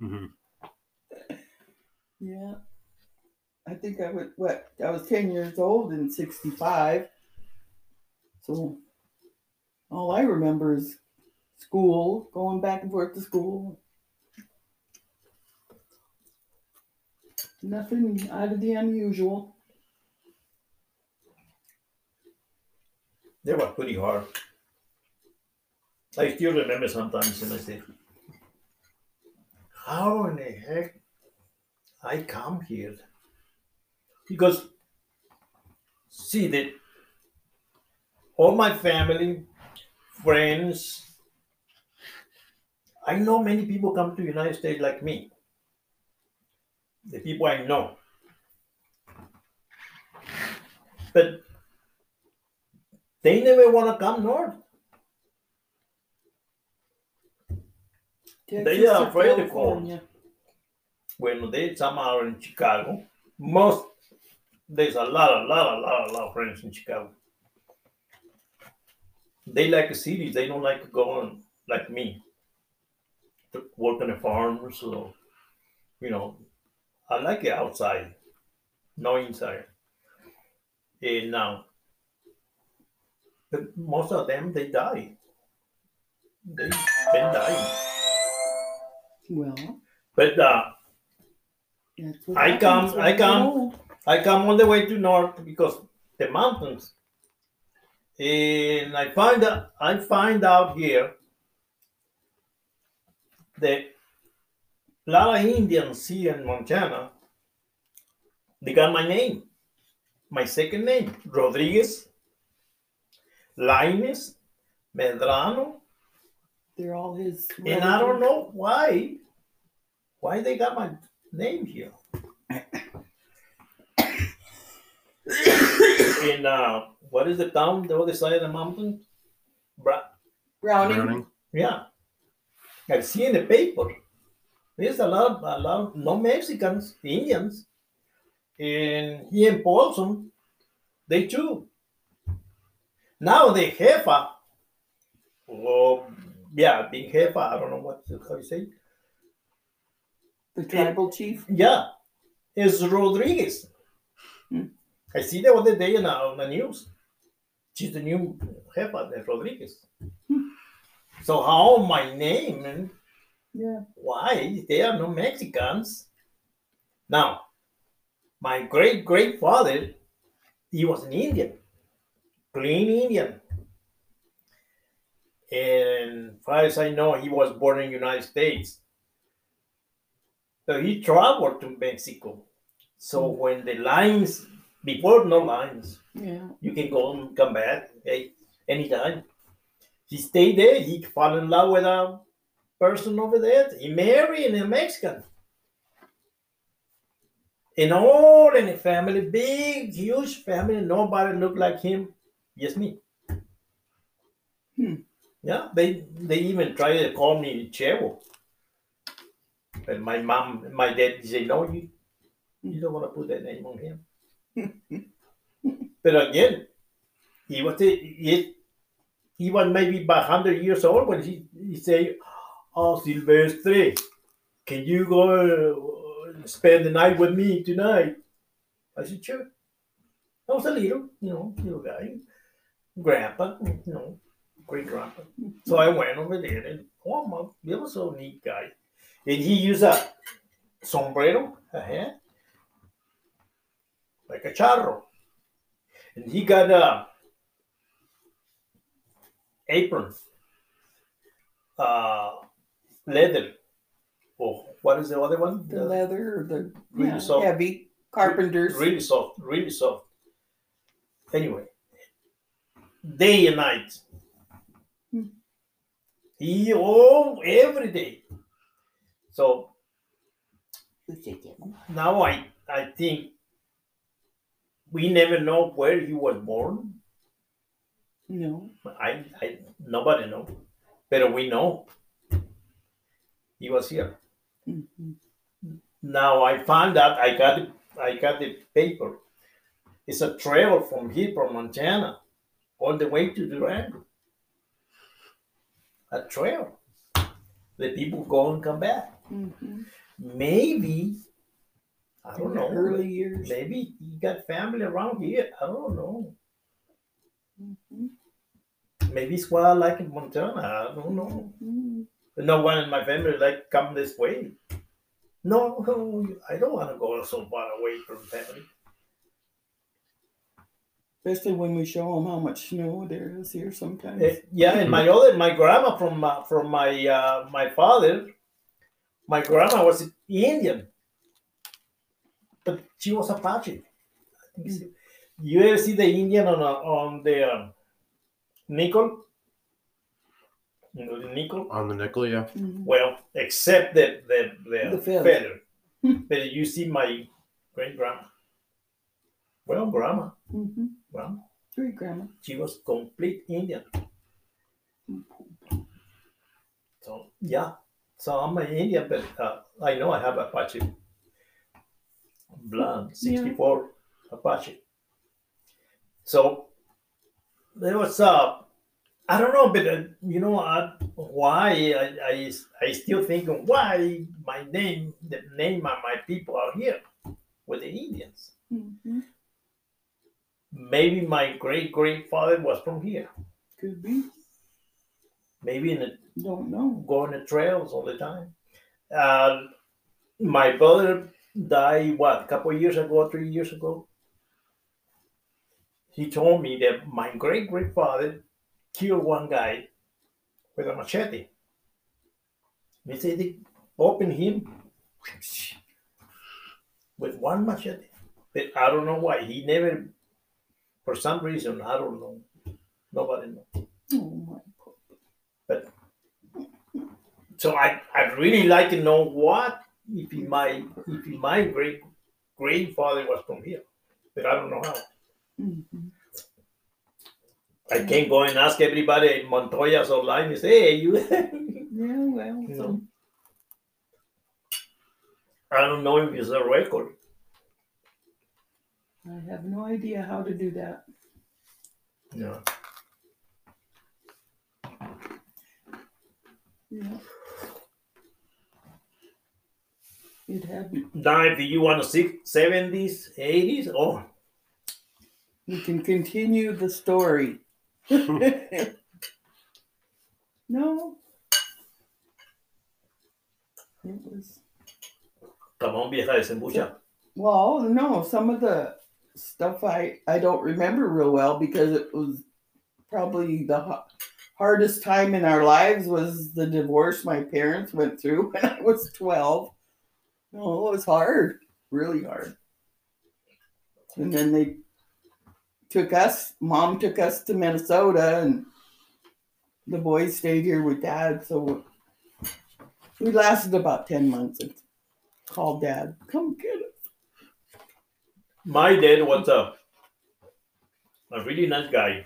hmm Yeah. I think I was what I was ten years old in sixty five. So all I remember is school, going back and forth to school. Nothing out of the unusual. They were pretty hard. I still remember sometimes and I say, how in the heck I come here? Because see that all my family, friends, I know many people come to United States like me. The people I know. But they never want to come north. They are of California. when they some are in Chicago, most there's a lot, a lot, a lot, a lot of friends in Chicago. They like the cities. They don't like going like me to work on a farm. So, you know, I like it outside, no inside. And now, but most of them they die. They've been dying. Well, But uh, that's what I come- when I you get come. old. I come all the way to north because the mountains. And I find out I find out here that a lot of Indians here in Montana, they got my name, my second name, Rodriguez, Laines, Medrano, They're all his. and I don't know why, why they got my name here. In uh, what is the town the other side of the mountain? Bra- Browning. Browning. yeah, I see in the paper. There's a lot, of, a lot, of, no Mexicans, Indians, and here in Polson, they too. Now the jefa, oh, yeah, big jefa. I don't know what how you say. The tribal chief. Yeah, is Rodriguez. Hmm. I see the other day in the, on the news. She's the new jefa, the uh, Rodriguez. Hmm. So how my name and Yeah. why there are no Mexicans? Now, my great great father, he was an Indian, clean Indian. And as far as I know, he was born in the United States. So he traveled to Mexico. So when the lines, before no lines, Yeah. you can go and come back hey, anytime. He stayed there. He fell in love with a person over there. He married a Mexican. And all in the family, big, huge family. Nobody looked like him. Just me. Hmm. Yeah, they they even tried to call me Chevo. But my mom, my dad said, no, you, you don't want to put that name on him. but again, he was he, he was maybe about 100 years old when he, he said, Oh, Silvestre, can you go uh, spend the night with me tonight? I said, Sure. I was a little, you know, little guy, grandpa, you know, great grandpa. So I went over there and, oh, my, he was a neat guy. And he used a sombrero, a hat, like a charro. And he got a apron, uh, leather. Oh, what is the other one? The leather or the Really yeah, soft. heavy carpenters. Really soft, really soft. Anyway, day and night. He oh every day. So now I I think we never know where he was born. No. I, I nobody know, but we know he was here. Mhm. Now I found out I got it, I got the paper. It's a trail from here from Montana all the way to Durango. A trail. The people go and come back. Mhm. Maybe, I don't know. Early years. Maybe you got family around here. I don't know. Mhm. Maybe it's why I like in Montana. I don't know. Mhm. No one in my family like come this way. No, I don't want to go so far away from family. Especially when we show them how much snow there is here sometimes. Eh, yeah, and my other, my grandma from uh, from my uh, my father, my grandma was Indian, but she was Apache. I. You ever see the Indian on a, on the um, nickel? You know the nickel. On the nickel, yeah. Mhm. Well, except the the, the, The feather. feather. but you see my great grandma. Well, grandma, Mhm. Grandma, Great grandma. she was complete Indian. So yeah, so I'm an Indian, but uh, I know I have Apache blood, Yeah. 64 Apache. So there was uh, I don't know, but uh, you know uh, why I, I I still think why my name, the name of my people are here with the Indians. Mhm. Maybe my great great father was from here. Could be. Maybe in the Don't know. go on the trails all the time. Uh, my brother died what a couple years ago, three years ago. He told me that my great great father killed one guy with a machete. He said they opened him with one machete. But I don't know why. He never, for some reason, I don't know. Nobody knows. Oh my. God! But So I, I really like to know what if he my if he my great grandfather was from here, but I don't know how. Mhm. I can't go and ask everybody in Montoya's online and say, hey, you. Yeah, well. No. so- I don't know if it's a record. I have no idea how to do that. Yeah. Yeah. It had. Now, if you want to see seventies, eighties, oh, We can continue the story. no. It was. come on, vieja desembucha. Well, no, some of the stuff I I don't remember real well because it was probably the ha- hardest time in our lives was the divorce my parents went through when I was 12. No, it was hard, really hard. And then they took us, mom took us to Minnesota and the boys stayed here with dad, so we lasted about 10 months and called dad, come get. My dad was a a really nice guy,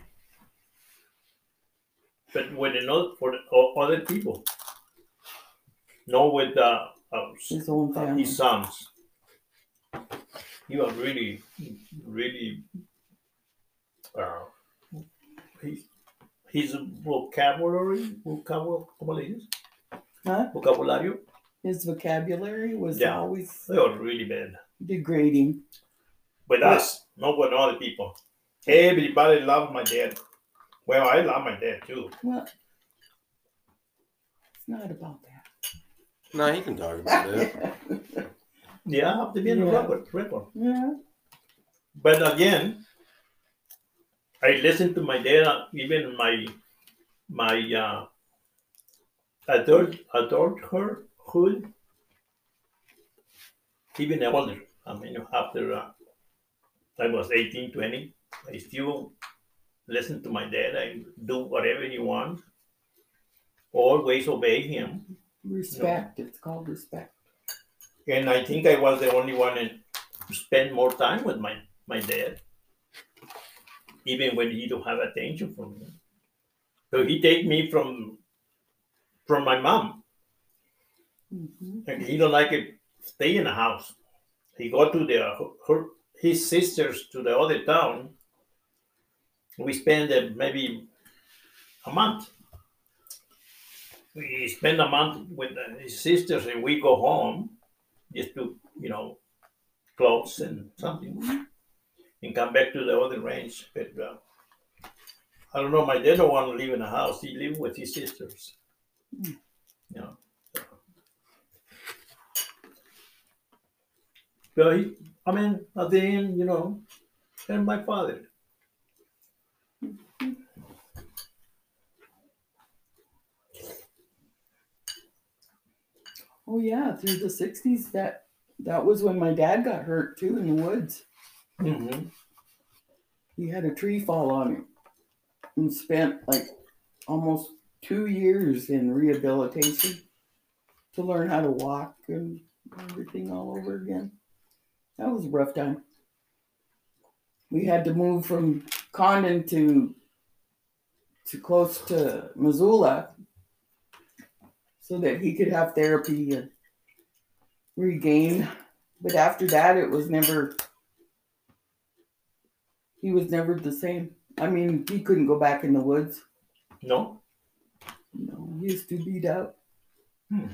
but with not for the, o- other people, not with uh, uh, His own uh, family. his sons. He was really, really. Uh, he, his vocabulary, vocabulary. Huh? Vocabulario, His vocabulary was Yeah. always they were really bad. degrading. With us, not with other people. Everybody loved my dad. Well, I love my dad too. Well, it's not about that. No, he can talk about that. Yeah, I have to be in the Yeah. record. record. yeah. But again, I listened to my dad, even my my uh, adult adulthood, even older. I mean, after uh, I was 18, 20, I still listen to my dad. I do whatever he wants. Always obey him. Respect. It's called respect. And I think I was the only one to spend more time with my, my dad, even when he don't have attention from me. So he take me from from my mom, hmm and he don't like it stay in the house. He go to the her his sisters to the other town. We spend uh, maybe a month. we spend a month with his sisters and we go home just to, you know, clothes and something and come back to the other range. But uh, I don't know, my dad don't want to live in a house. He live with his sisters. Mm. You know. so. But he, I mean, at the end, you know, and my father. Oh yeah, through the sixties that that was when my dad got hurt too in the woods. Mm-hmm. He had a tree fall on him and spent like almost two years in rehabilitation to learn how to walk and everything all over again. That was a rough time. We had to move from Condon to to close to Missoula so that he could have therapy and regain. But after that, it was never. He was never the same. I mean, he couldn't go back in the woods. No? No, he used to beat up. Hmm.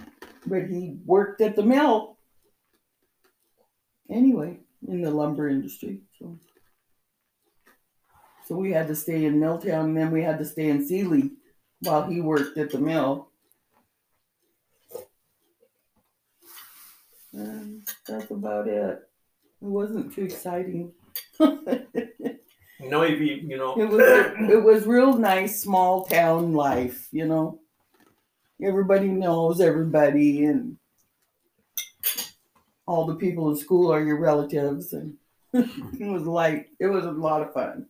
But he worked at the mill. Anyway, in the lumber industry. So so we had to stay in Milltown and then we had to stay in Seeley while he worked at the mill. And that's about it. It wasn't too exciting. it No, you, you know. was it was real nice small town life, you know. Everybody knows everybody and all the people in school are your relatives and it was like it was a lot of fun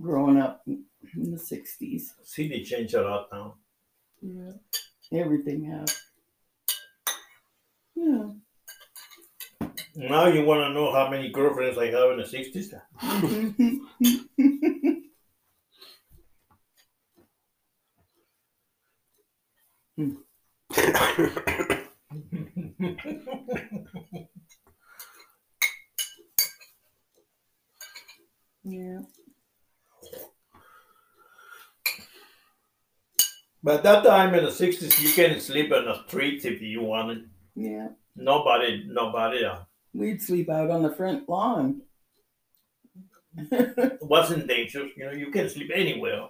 growing up in the 60s City changed a lot now. yeah everything has yeah Now you want to know how many girlfriends I have in the 60s? Yeah But that time in the 60s, you can sleep on the streets if you wanted. yeah Nobody, nobody uh, we'd sleep out on the front lawn It wasn't dangerous. You know, you can sleep anywhere.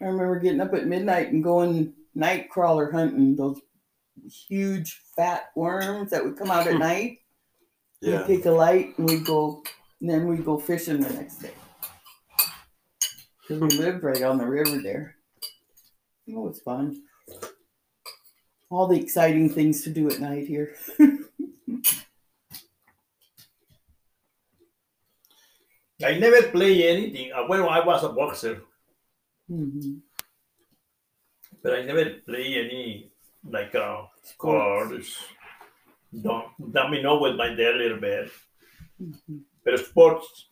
I remember getting up at midnight and going night crawler hunting those huge fat worms that would come out at night. Yeah. We'd take a light and we'd go, and then we'd go fishing the next day. Because we lived right on the river there. Oh, it was fun. All the exciting things to do at night here. I never play anything. Uh, Well, I was a boxer, Mm -hmm. but I never play any like uh, cards. Don't domino with my dad a little bit, Mhm. but sports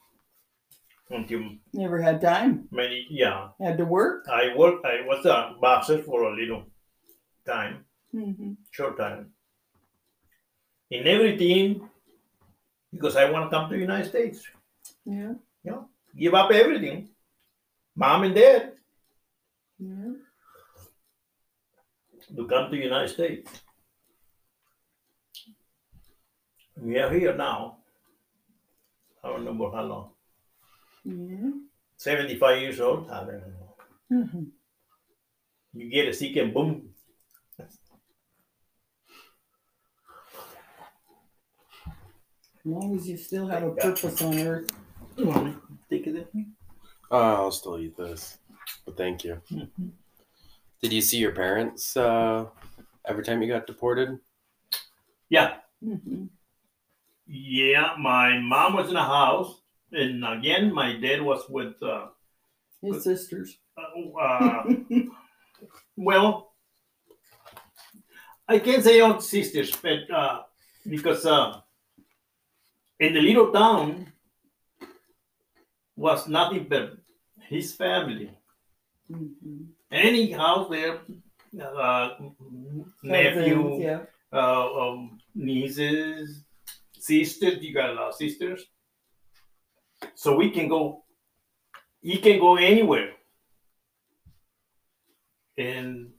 until Never had time. many yeah. Had to work. I worked. I was a boxer for a little time, mm-hmm. short time. In everything, because I want to come to the United States. Yeah. Yeah. Give up everything, mom and dad, Yeah. To come to the United States. We are here now. I don't remember how long. Yeah. 75 years old. I don't know. Mhm. You get a sick and boom. As long as you still have a purpose on earth. You want to Take it. Uh, I'll still eat this, but thank you. Did you see your parents uh, every time you got deported? Yeah, Mhm. yeah. My mom was in a house, and again, my dad was with. Uh, His sisters. uh, well, I can't say all sisters, but uh, because uh, in the little town was nothing but his family. Mhm. Any house there, uh, nephew, yeah. uh, um, nieces, sisters. You got a lot of sisters, so we can go. He can go anywhere, and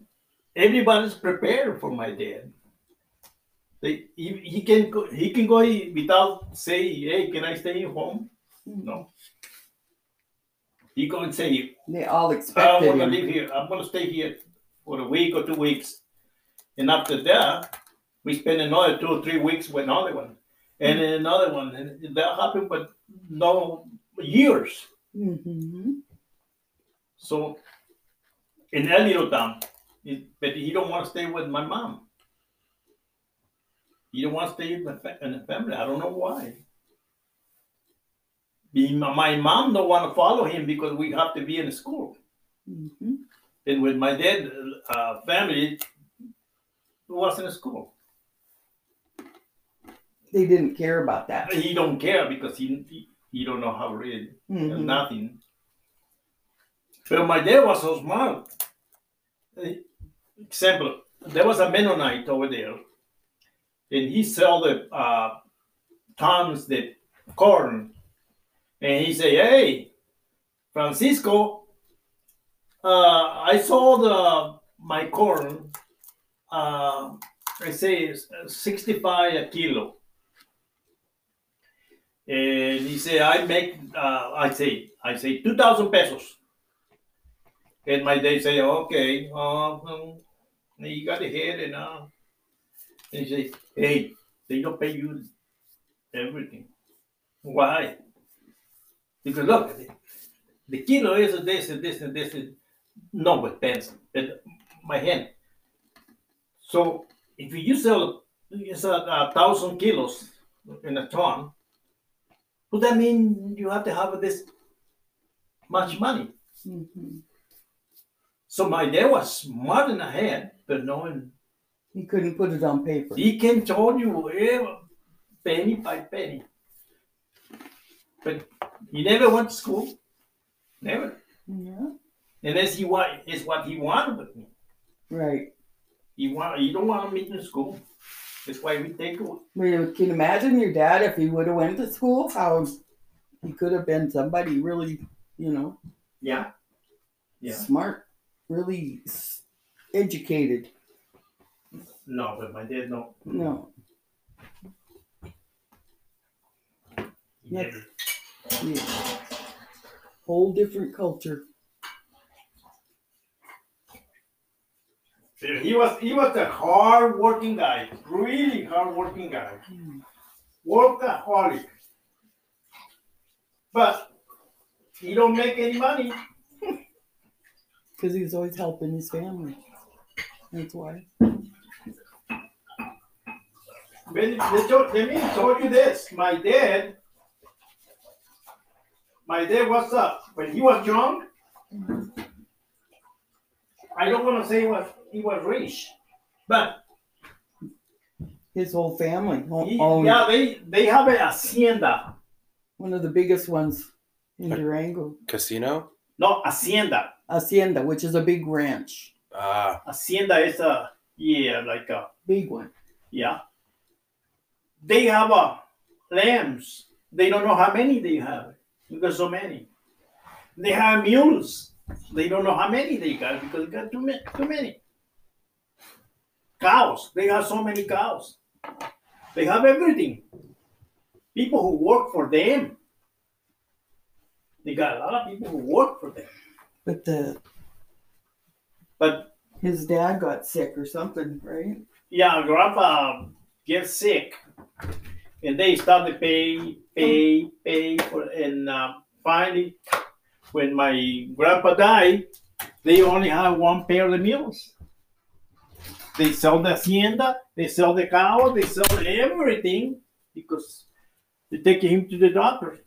everybody's prepared for my dad. They, he, he can go, he can go without saying, "Hey, can I stay home?" No. He go and say, They all "I expected want to him. live here. I'm going to stay here for a week or two weeks." And after that, we spend another two or three weeks with another one, and then another one, and that happened, but no years. hmm So in that little town, it, but he don't want to stay with my mom. He don't want to stay in the, fa- in the family. I don't know why. My mom don't want to follow him because we have to be in school. hmm And with my dad uh, family, was in school. They didn't care about that. He don't care because he he, he don't know how to read. Mhm. nothing. But my dad was so smart. Example, there was a Mennonite over there, and he sell the uh, tons the corn, and he say, "Hey, Francisco, uh, I sold uh, my corn. Uh, I say it's sixty-five a kilo." And he said, I make, uh, I say, I say 2,000 pesos. And my dad say, okay, uh, you got ahead and, uh, and he say, hey, they don't pay you everything. Why? Because look, the, the kilo is this and this and this. And, not with pens, but my hand. So if you sell a, a thousand kilos in a ton, would that mean you have to have this much money? Mhm. So my dad was smart in the head, but knowing He couldn't put it on paper. he can tell you eh, penny by penny. But he never went to school. Never. Yeah. And that's he what is what he wanted with me. Right. He want he don't want me in school. That's why we take it. Well, you can imagine your dad if he would have went to school, how he could have been somebody really, you know, Yeah. Yeah. smart, really educated. No, but my dad no. No. He never. Yeah. Whole different culture. He was he was a hard working guy, really hard working guy, hmm. workaholic. But he don't make any money. Because he was always helping his family. That's why. When they told, told you this. My dad, my dad was up when he was young. I don't want to say what he was rich, but His whole family o- he, owned yeah, they they have a hacienda. one of the biggest ones in Durango. Casino? No, hacienda. Hacienda, which is a big ranch. Ah, Hacienda is a yeah, like a Big one. yeah. They have a lambs. They don't know how many they have because so many. They have mules. They don't know how many they got because they got too many. Too many. Cows. They have so many cows. They have everything. People who work for them. They got a lot of people who work for them. But the But his dad got sick or something, right? yeah, grandpa gets sick, and they start to pay, pay, pay for, and uh, finally, when my grandpa died, they only had one pair of mules. They sell the hacienda, they sell the cow, they sell everything because they take him to the doctor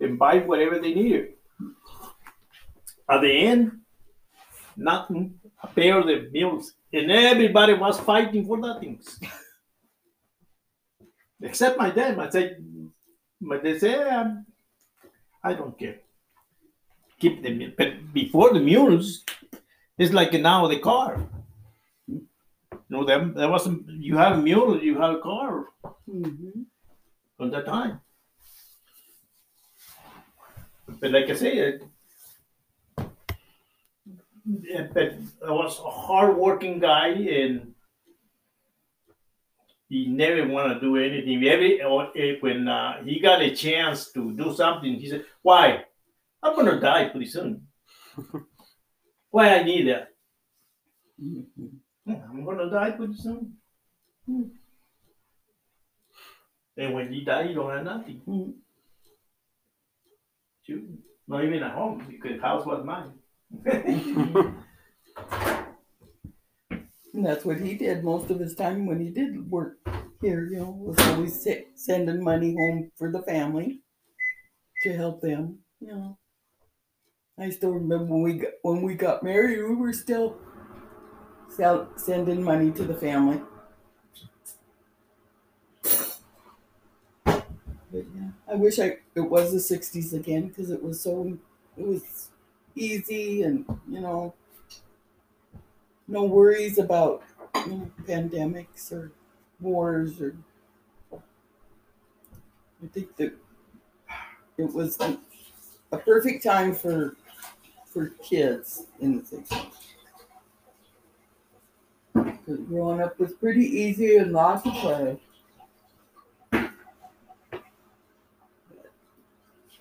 and buy whatever they needed. At the end, nothing, a pair of the mules, and everybody was fighting for nothing. Except my dad. I dad, my they said, um, I don't care. Keep the mule. But before the mules, it's like now the car. No, there, there wasn't, you have a mule, you have a car Mm-hmm. at that time. But like I say, yeah, but I was a hardworking guy and he never want to do anything. Every eh, when uh, he got a chance to do something, he said, "Why? I'm gonna die pretty soon. Why I need that? Mhm. I'm gonna die pretty soon." Hmm. And when you die, you don't have nothing. You, not even at home because the house was mine. And that's what he did most of his time when he did work here, you know, was always sending money home for the family to help them, you know. I still remember when we got, when we got married, we were still sell, sending money to the family. But yeah, I wish I it was the '60s again because it was so it was easy and you know no worries about you know, pandemics or wars or I think that it was a, a perfect time for for kids in the 60s. 'Cause Growing up was pretty easy and lots of play.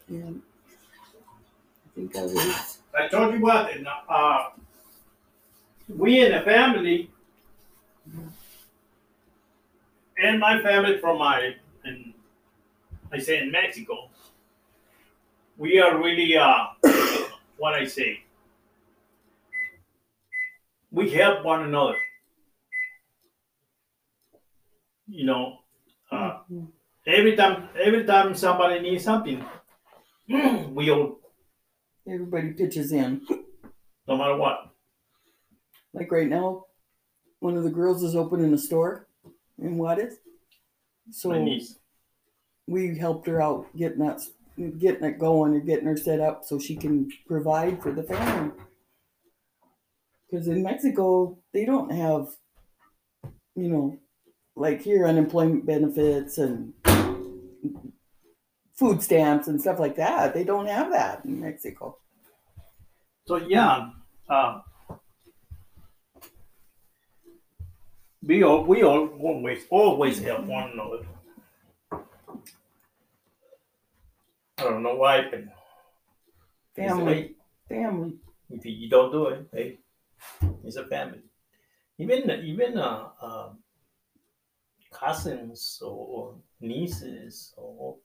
And I think I was I told you what, uh, we in the family, and my family from my, and I say in Mexico, we are really, uh, what I say, we help one another. You know, uh, every time, every time somebody needs something, we all, everybody pitches in. no matter what. Like right now, one of the girls is opening a store in Juarez. So my niece. we helped her out getting that getting it going or getting her set up so she can provide for the family. Because in Mexico, they don't have, you know, like here unemployment benefits and food stamps and stuff like that. They don't have that in Mexico. So yeah, um, we all we all always always help one another. I don't know why, but Family, family. if you don't do it, hey, it's a family. Even even uh, uh, cousins or, nieces or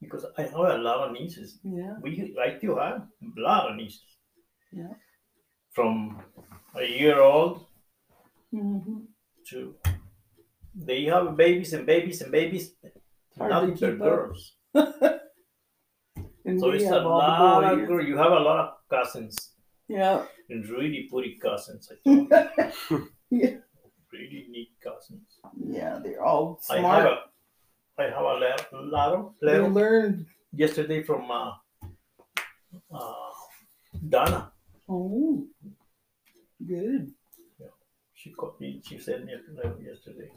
because I have a lot of nieces. Yeah. We I still have a lot of nieces. Yeah. From a year old hmm to they have babies and babies and babies. Hard to Nothing but keep up. girls. So it's a lot of girls. You have a lot of cousins Yeah. and really pretty cousins. I told you. yeah. really neat cousins. Yeah, they're all smart. I have a I have a letter, letter, They letter learned. yesterday from uh, uh, Donna. Oh, good. She called me. She sent me a letter yesterday.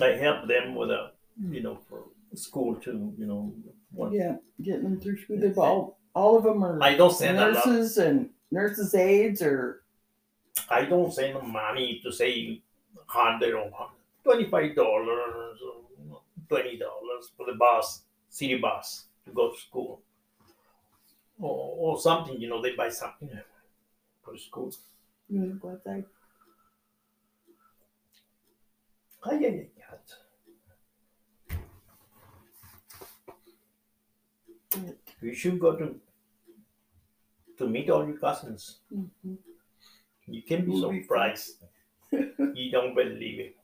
I help them with a, you know, for school too. You know, one. Yeah, getting them through school. They've all, all of them are I don't send nurses and nurses' aides or I don't send them money to say hundred or twenty-five dollars or twenty dollars for the bus, city bus to go to school, or, or something. You know, they buy something for school. you know what they. Ay, ay, ay, ay. You should go to to meet all your cousins. Mhm. You can be Will be surprised. you don't believe it.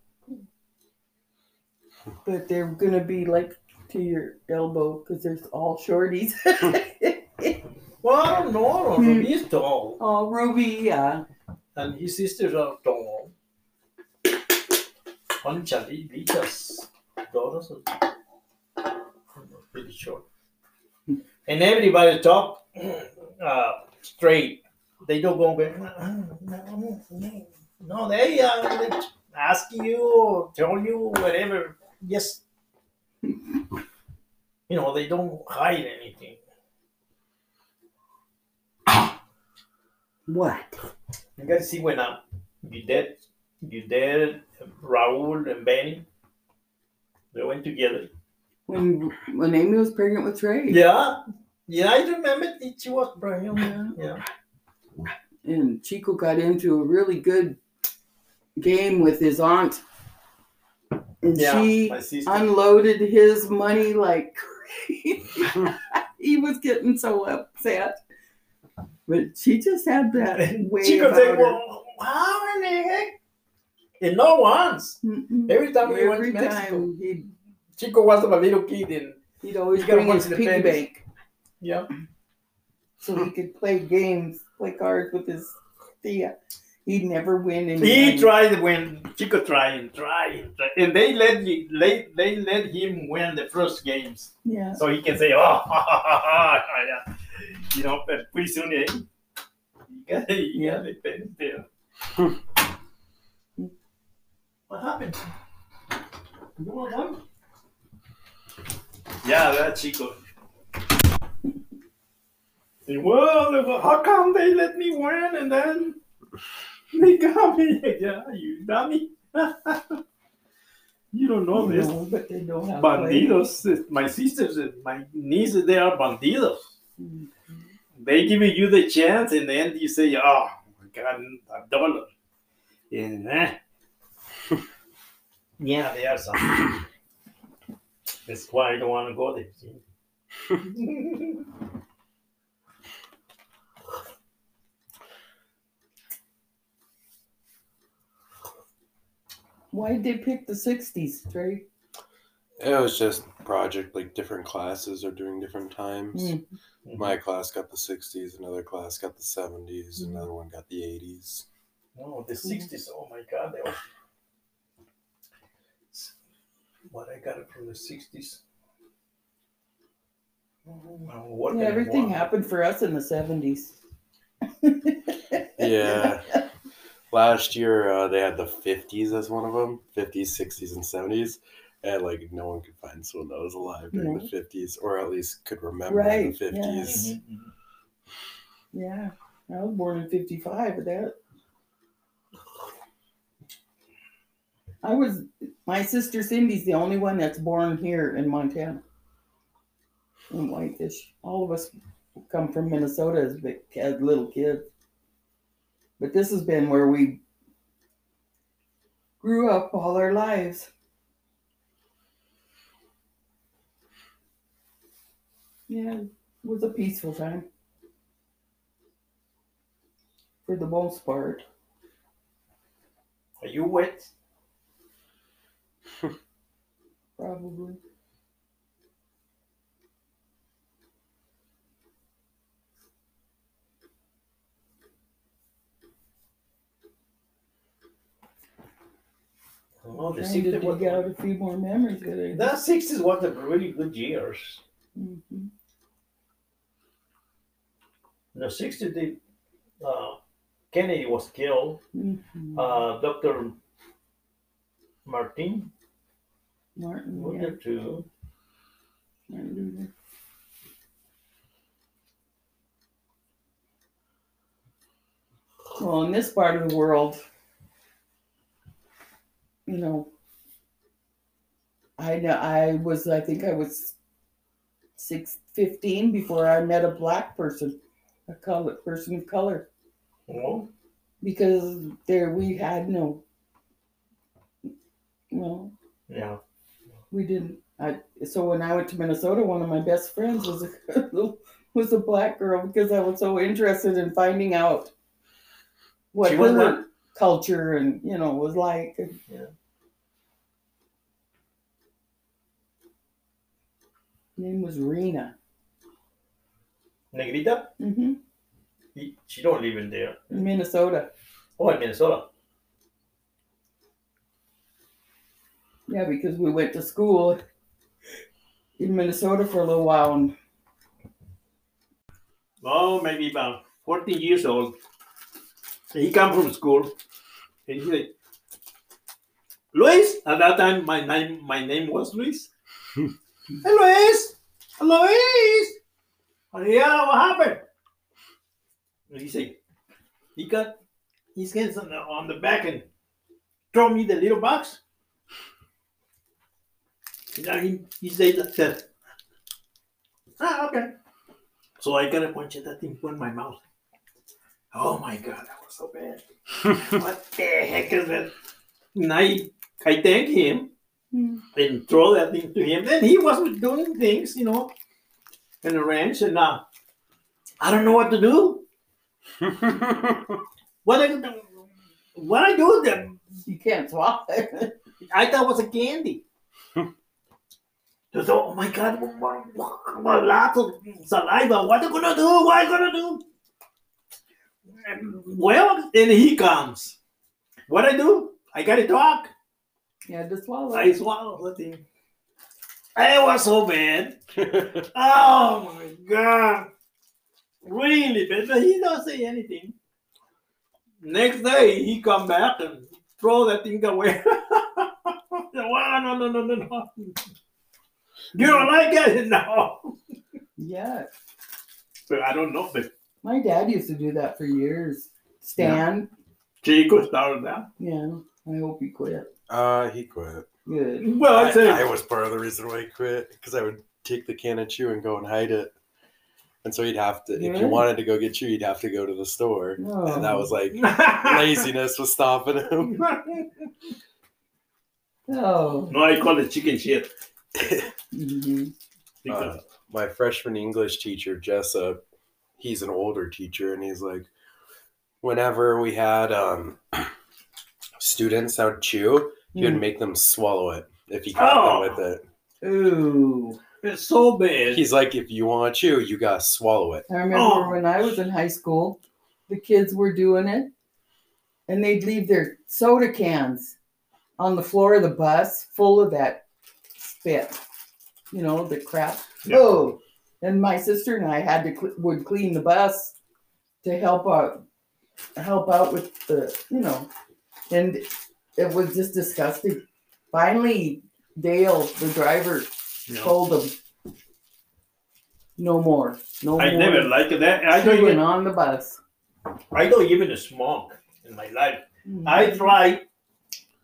But they're gonna be like to your elbow because there's all shorties. Well, I don't know. Hmm. He's tall, oh, Ruby, yeah. and his sisters are tall. Conchalitas, daughters are pretty short. And everybody talk uh, straight. They don't go, no, no, no, no, they uh, ask you or tell you whatever. Yes. You know, they don't hide anything. What? You gotta see when uh, your dad, your dad, Raul and Benny, they went together. When when Amy was pregnant with Trey. Yeah, yeah, I remember that she was pregnant. Yeah. Yeah, And Chico got into a really good game with his aunt. And yeah. she unloaded his money like crazy. he was getting so upset. But she just had that way she could say, "Well, how in the heck?" And not once. Mm-mm. Every time we went to Mexico, he'd, Chico was a little kid, and he'd always gotta bring his the piggy bank yeah, so he could play games, play cards with his Thea. He'd never win he tried when Chico tried and tried and tried, and they let you, they, they let him win the first games, Yeah. so he can say, "Oh, yeah," you know. But pretty soon, eh, you got, you got the pennies there. what happened? You want one? Yeah, that Chico. Well, how come they let me win and then they got me? Yeah, you dummy. you don't know this. No, but they know how to play. Bandidos. My sisters and my nieces, they are bandidos. Mm. They give you the chance and then you say, oh, I got a dollar. Eh. yeah, they are some. That's why I don't want to go there. Why did they pick the 60s, Trey? It was just project like different classes are doing different times. Mm. My class got the 60s, another class got the 70s, Mm. another one got the 80s. Oh, the 60s. Oh my God. They were... What I got it from the 60s. Oh, Yeah, everything one. happened for us in the 70s. Yeah. Last year, uh, they had the 50s as one of them 50s, 60s, and 70s. And like no one could find someone that was alive during No. the 50s or at least could remember Right, the yeah. 50s. Mhm, mhm. Yeah, I was born in 55, but that. I was, my sister Cindy's the only one that's born here in Montana. In Whitefish. All of us come from Minnesota as, big, as little kids. But this has been where we grew up all our lives. Yeah, it was a peaceful time. For the most part. Are you wet? Probably. Oh, the Trying to 60s. was- dig out a few more memories. The 60s was a really good years. Mhm. In the 60s, they, uh, Kennedy was killed. Mhm. Uh, Dr. Martin Martin, was yeah. too. Martin Luther. Well, in this part of the world, you know, I know I was, I think I was six, 15 before I met a black person, a color person of color, Oh, because there we had no, well, yeah. we didn't. I so when I went to Minnesota, one of my best friends was a was a black girl because I was so interested in finding out what She her culture and you know was like. Yeah. Name was Rena. Negrita? hmm He, she don't live in there. In Minnesota. Oh, in Minnesota. Yeah, because we went to school in Minnesota for a little while, and Oh, maybe about 14 years old. He come from school and he said, Luis, at that time my name my name was Luis. hey Luis! Luis! Yeah, what happened? And he said, he got his hands on the, on the back and throw me the little box. And then he, he said that. Ah, okay. So I got a bunch of that thing put in my mouth. Oh my god, that was so bad. what the heck is that? And I, I thank him Mm. and throw that thing to him. Then he was doing things, you know, in the ranch, and uh, I don't know what to do. What I what I do with them? You can't swallow it. I thought it was a candy. Just, oh my god, what, what, what, lots of saliva. What are you gonna do? What are you gonna do? Well, then he comes. What I do? I gotta talk. Yeah, had to swallow I swallow the thing. It was so bad. Oh my god. Really bad. But he don't say anything. Next day he come back and throw that thing away. wow, no, no, no, no, no. You don't like it? No. Yeah. But I don't know. But My dad used to do that for years. Stan. Chico started that. Yeah. I hope he quit. uh, he quit. Good. Well, I, I say I was part of the reason why he quit because I would take the can of chew and go and hide it. And so he'd have to, if you wanted to go get chew, you'd have to go to the store. And that was like laziness was stopping him. Oh. no, I call it chicken shit. hmm Uh, my freshman English teacher, Jessup, he's an older teacher, and he's like, whenever we had um, students out chew, he would hmm. make them swallow it if you caught Oh. them with it. Ooh. it's so bad. He's like, if you want to chew, you gotta swallow it. I remember Oh. when I was in high school, the kids were doing it, and they'd leave their soda cans on the floor of the bus full of that spit. You know, the crap. Yeah. Oh, and my sister and I had to cl- would clean the bus to help out, help out with the, you know, and it was just disgusting. Finally, Dale, the driver, You know, told them, "No more, no I more." I never liked that. I don't even. on the bus. I don't even smoke in my life. Mm-hmm. I tried.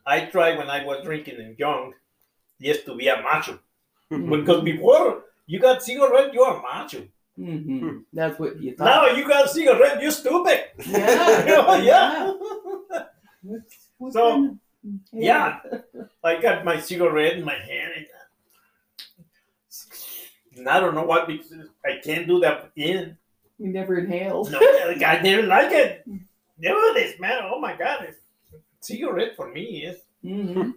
I tried when I was drinking and young, just to be a macho. Mm-hmm. Because before you got cigarette, you are macho. Mm-hmm. hmm That's what you thought. Now you got cigarette, you stupid. Yeah. yeah. What's- what So, kind of- yeah. I got my cigarette in my hand. And I don't know what because I can't do that in. You never inhaled. No, I never like it. Never this man. Oh my god, it's cigarette for me is. hmm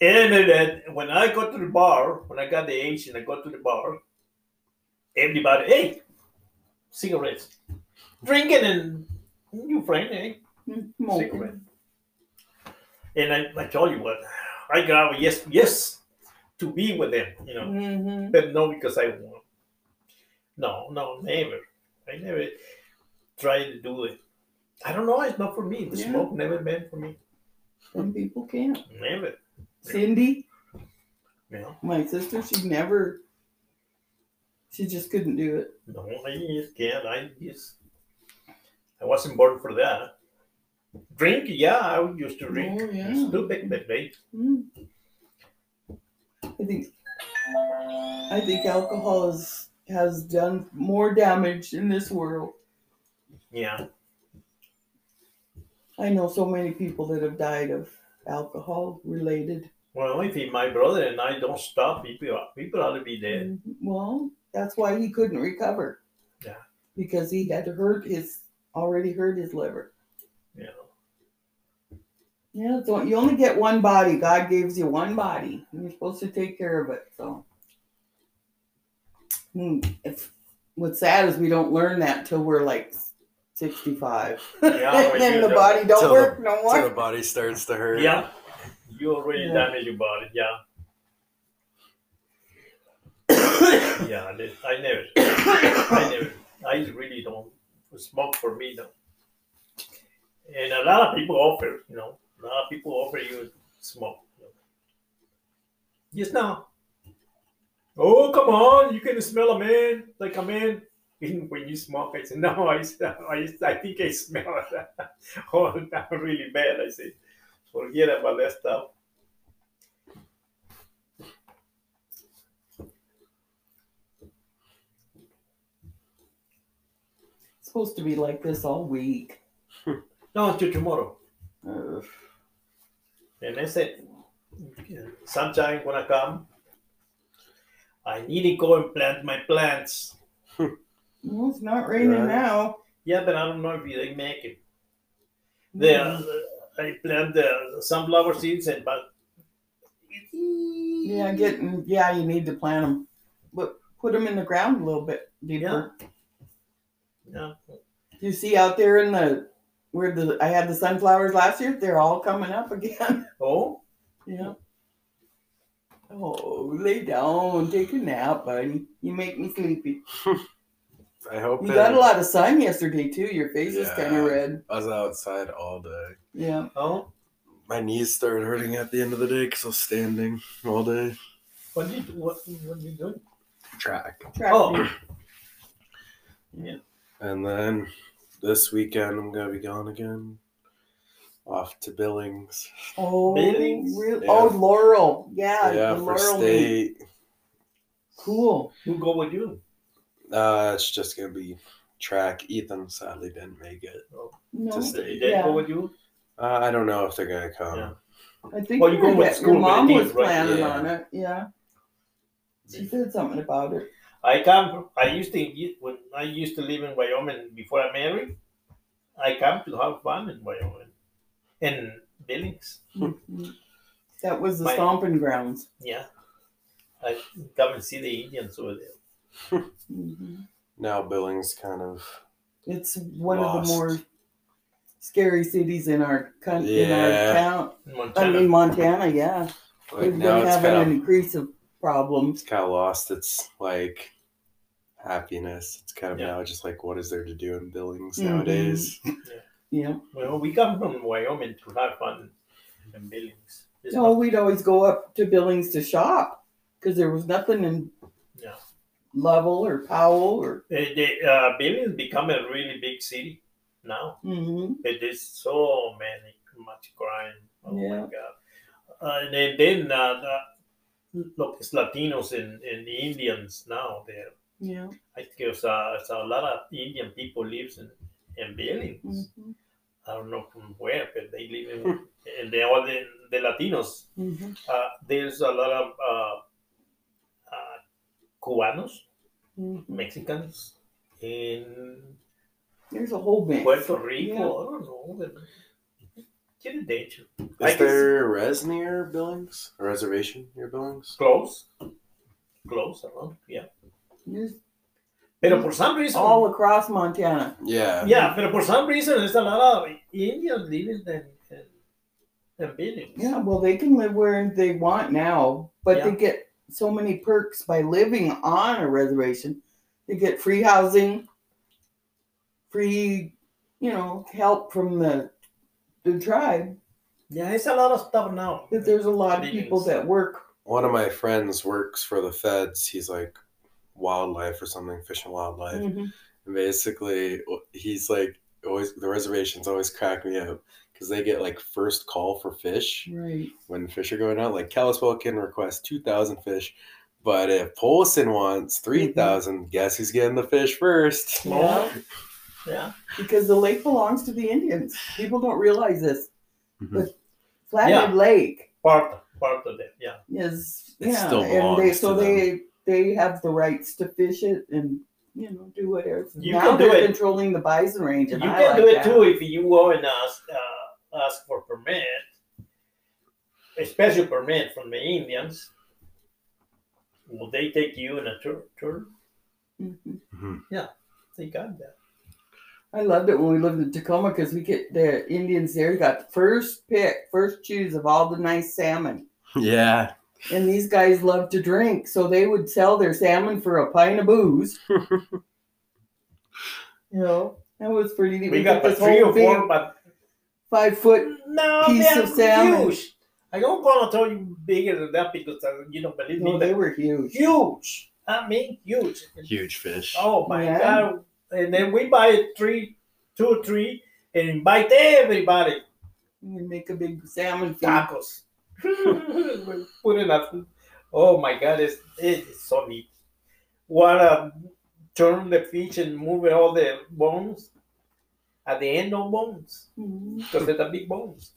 And then when I go to the bar, when I got the age and I go to the bar, everybody, hey, cigarettes, drinking and you friend, eh? Cigarette. And I, I told you what, I got yes, yes, to be with them, you know, hmm but no because I want. No, no, never. I never tried to do it. I don't know. It's not for me. The Yeah. smoke never been for me. Some people can't. Never. Cindy, know. my sister, she never. She just couldn't do it. No, I just can't. I just I wasn't born for that. Drink, yeah, I used to drink. Oh, yeah. Stupid, but Mm. I think. I think alcohol has has done more damage in this world. yeah. I know so many people that have died of alcohol related. Well, if my brother and I don't stop, people people ought to be dead. Mhm. Well, that's why he couldn't recover. Yeah. Because he had hurt his already hurt his liver. You know. Yeah, so you only get one body. God gives you one body. And you're supposed to take care of it. So if what's sad is we don't learn that till we're like sixty-five. Yeah, and then the do. body don't Till the- work no more. So the body starts to hurt. Yeah. You already Yeah. damaged your body, yeah. yeah, I did- I never I never I really don't smoke for me though. And a lot of people offer, you know, a lot people offer you smoke. You know. Just now. Oh come on, you can smell a man like a man. when you smoke, I said, no, I, I, I think I smell it. oh, that's really bad. I said, forget about that stuff. It's supposed to be like this all week. No, until tomorrow. Ugh. And I said, sunshine gonna come. I need to go and plant my plants. Well, it's not raining Right. now. Yeah, but I don't know if you they make it. There, Mm. I plant the sunflower seeds, and but Yeah, getting yeah, you need to plant them, but put them in the ground a little bit deeper. yeah, You see out there in the where the I had the sunflowers last year, they're all coming up again. oh, yeah. Oh, lay down, take a nap, buddy. You make me sleepy. I hope You that- got a lot of sun yesterday too. Your face is kind of red. I was outside all day. Yeah. oh, My knees started hurting at the end of the day because I was standing all day. what did you what what you doing? Track. Track Oh. meet. And then this weekend I'm gonna be gone again. Off to Billings. Oh, Billings? real- Yeah. oh, Laurel. Yeah, yeah, the for Laurel meet. state. Cool. Who go with you? Uh, it's just gonna be track. Ethan sadly didn't make it. No, Just Did stay. they Yeah. go with you? Uh, I don't know if they're gonna come. Yeah. I think Well, you go your, with your school mom meetings, was right? planning Yeah. on it. Yeah. She said something about it. I come. I used to when I used to live in Wyoming before I married. I come to have fun in Wyoming, in Billings. Mhm. That was the My- stomping grounds. Yeah, I come and see the Indians over there. Mhm. Now Billings kind of It's one of the more scary cities in our country, in our town. In I Montana. mean, Montana. Yeah, like we've been having an of increase of problems. it's kind of lost its like happiness. It's kind of Yeah. now just like what is there to do in Billings Mhm. nowadays? Yeah. well, we come from Wyoming to have fun in Billings. It's No, not- we'd always go up to Billings to shop because there was nothing in Yeah. Lovell or Powell or. Eh, the, uh, Billings become a really big city now. hmm It is so many much crime. Oh Yeah. my god! Uh, and then, then uh, the, look, it's Latinos and, and the Indians now. There, Yeah. I think there's a, there's a lot of Indian people lives in in Billings. hmm I don't know from where, but they live in, and they are the, the Latinos. hmm Uh, there's a lot of uh, uh, Cubanos, hmm Mexicans, in There's a whole mix. Puerto Rico. Yeah. I don't know. But Get in danger. I Is can there a res near Billings? A reservation near Billings? Close. Close around, yeah. There's Pero por some reason, all across Montana. Yeah. yeah, pero por some reason, there's a lot of Indians living in, in, in Billings. Yeah, well, they can live where they want now, but they get so many perks by living on a reservation. They get free housing, free, you know, help from the the tribe. Yeah, it's a lot of stuff now. But there's a lot of people Billings. that work. One of my friends works for the feds. He's like wildlife or something, fish and wildlife. Mhm. And basically, he's like always the reservations always crack me up because they get like first call for fish Right. when fish are going out. Like Kalispell can request two thousand fish, but if Polson wants three thousand, guess who's getting the fish first? Yeah. Yeah. Because the lake belongs to the Indians. People don't realize this. Mhm. But Flathead Yeah. Lake Part, part of it, yeah. is It yeah, still and they so to they they have the rights to fish it and you know do whatever. You now can do they're it. controlling the bison range, You and can like do it that. too if you go and ask, uh, ask for permit, a special permit from the Indians. Will they take you in a tour? tour? Mhm. Mhm. They got that. I loved it when we lived in Tacoma because we get the Indians there got the first pick, first choose of all the nice salmon. Yeah. And these guys love to drink, so they would sell their salmon for a pint of booze. you know, that was pretty neat. We got the this three whole or four, big but five foot. no, piece of salmon. huge. I don't want to tell you bigger than that because uh, you don't believe me. No, but they were huge. huge. I mean, huge. Huge fish. Oh my Yeah. god! And then we buy three, two or three, and invite everybody. We make a big salmon. Tacos. put in a. Oh my god! It's it's so neat. Wanna turn the fish and move all the bones. At the end, no bones Mhm. because they're the big bones.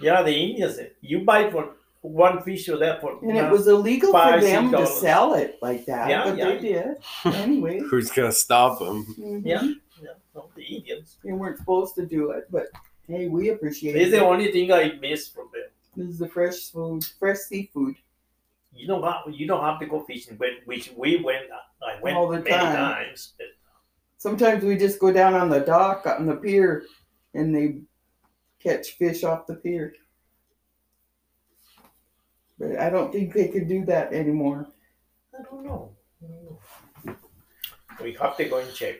Yeah, the Indians. You buy for one fish or that for. And it was illegal for Five, them six to dollars. sell it like that, Yeah, but yeah. they did anyway. Who's gonna stop them? Mhm. Yeah, yeah, no, the Indians. They weren't supposed to do it, but hey, we appreciate it. It's the it. only thing I miss from them. This is the fresh food, fresh seafood. You don't have you don't have to go fishing, but which we went. I went All the many time. times. but Sometimes we just go down on the dock on the pier, and they catch fish off the pier. But I don't think they could do that anymore. I don't know. I don't know. We have to go and check.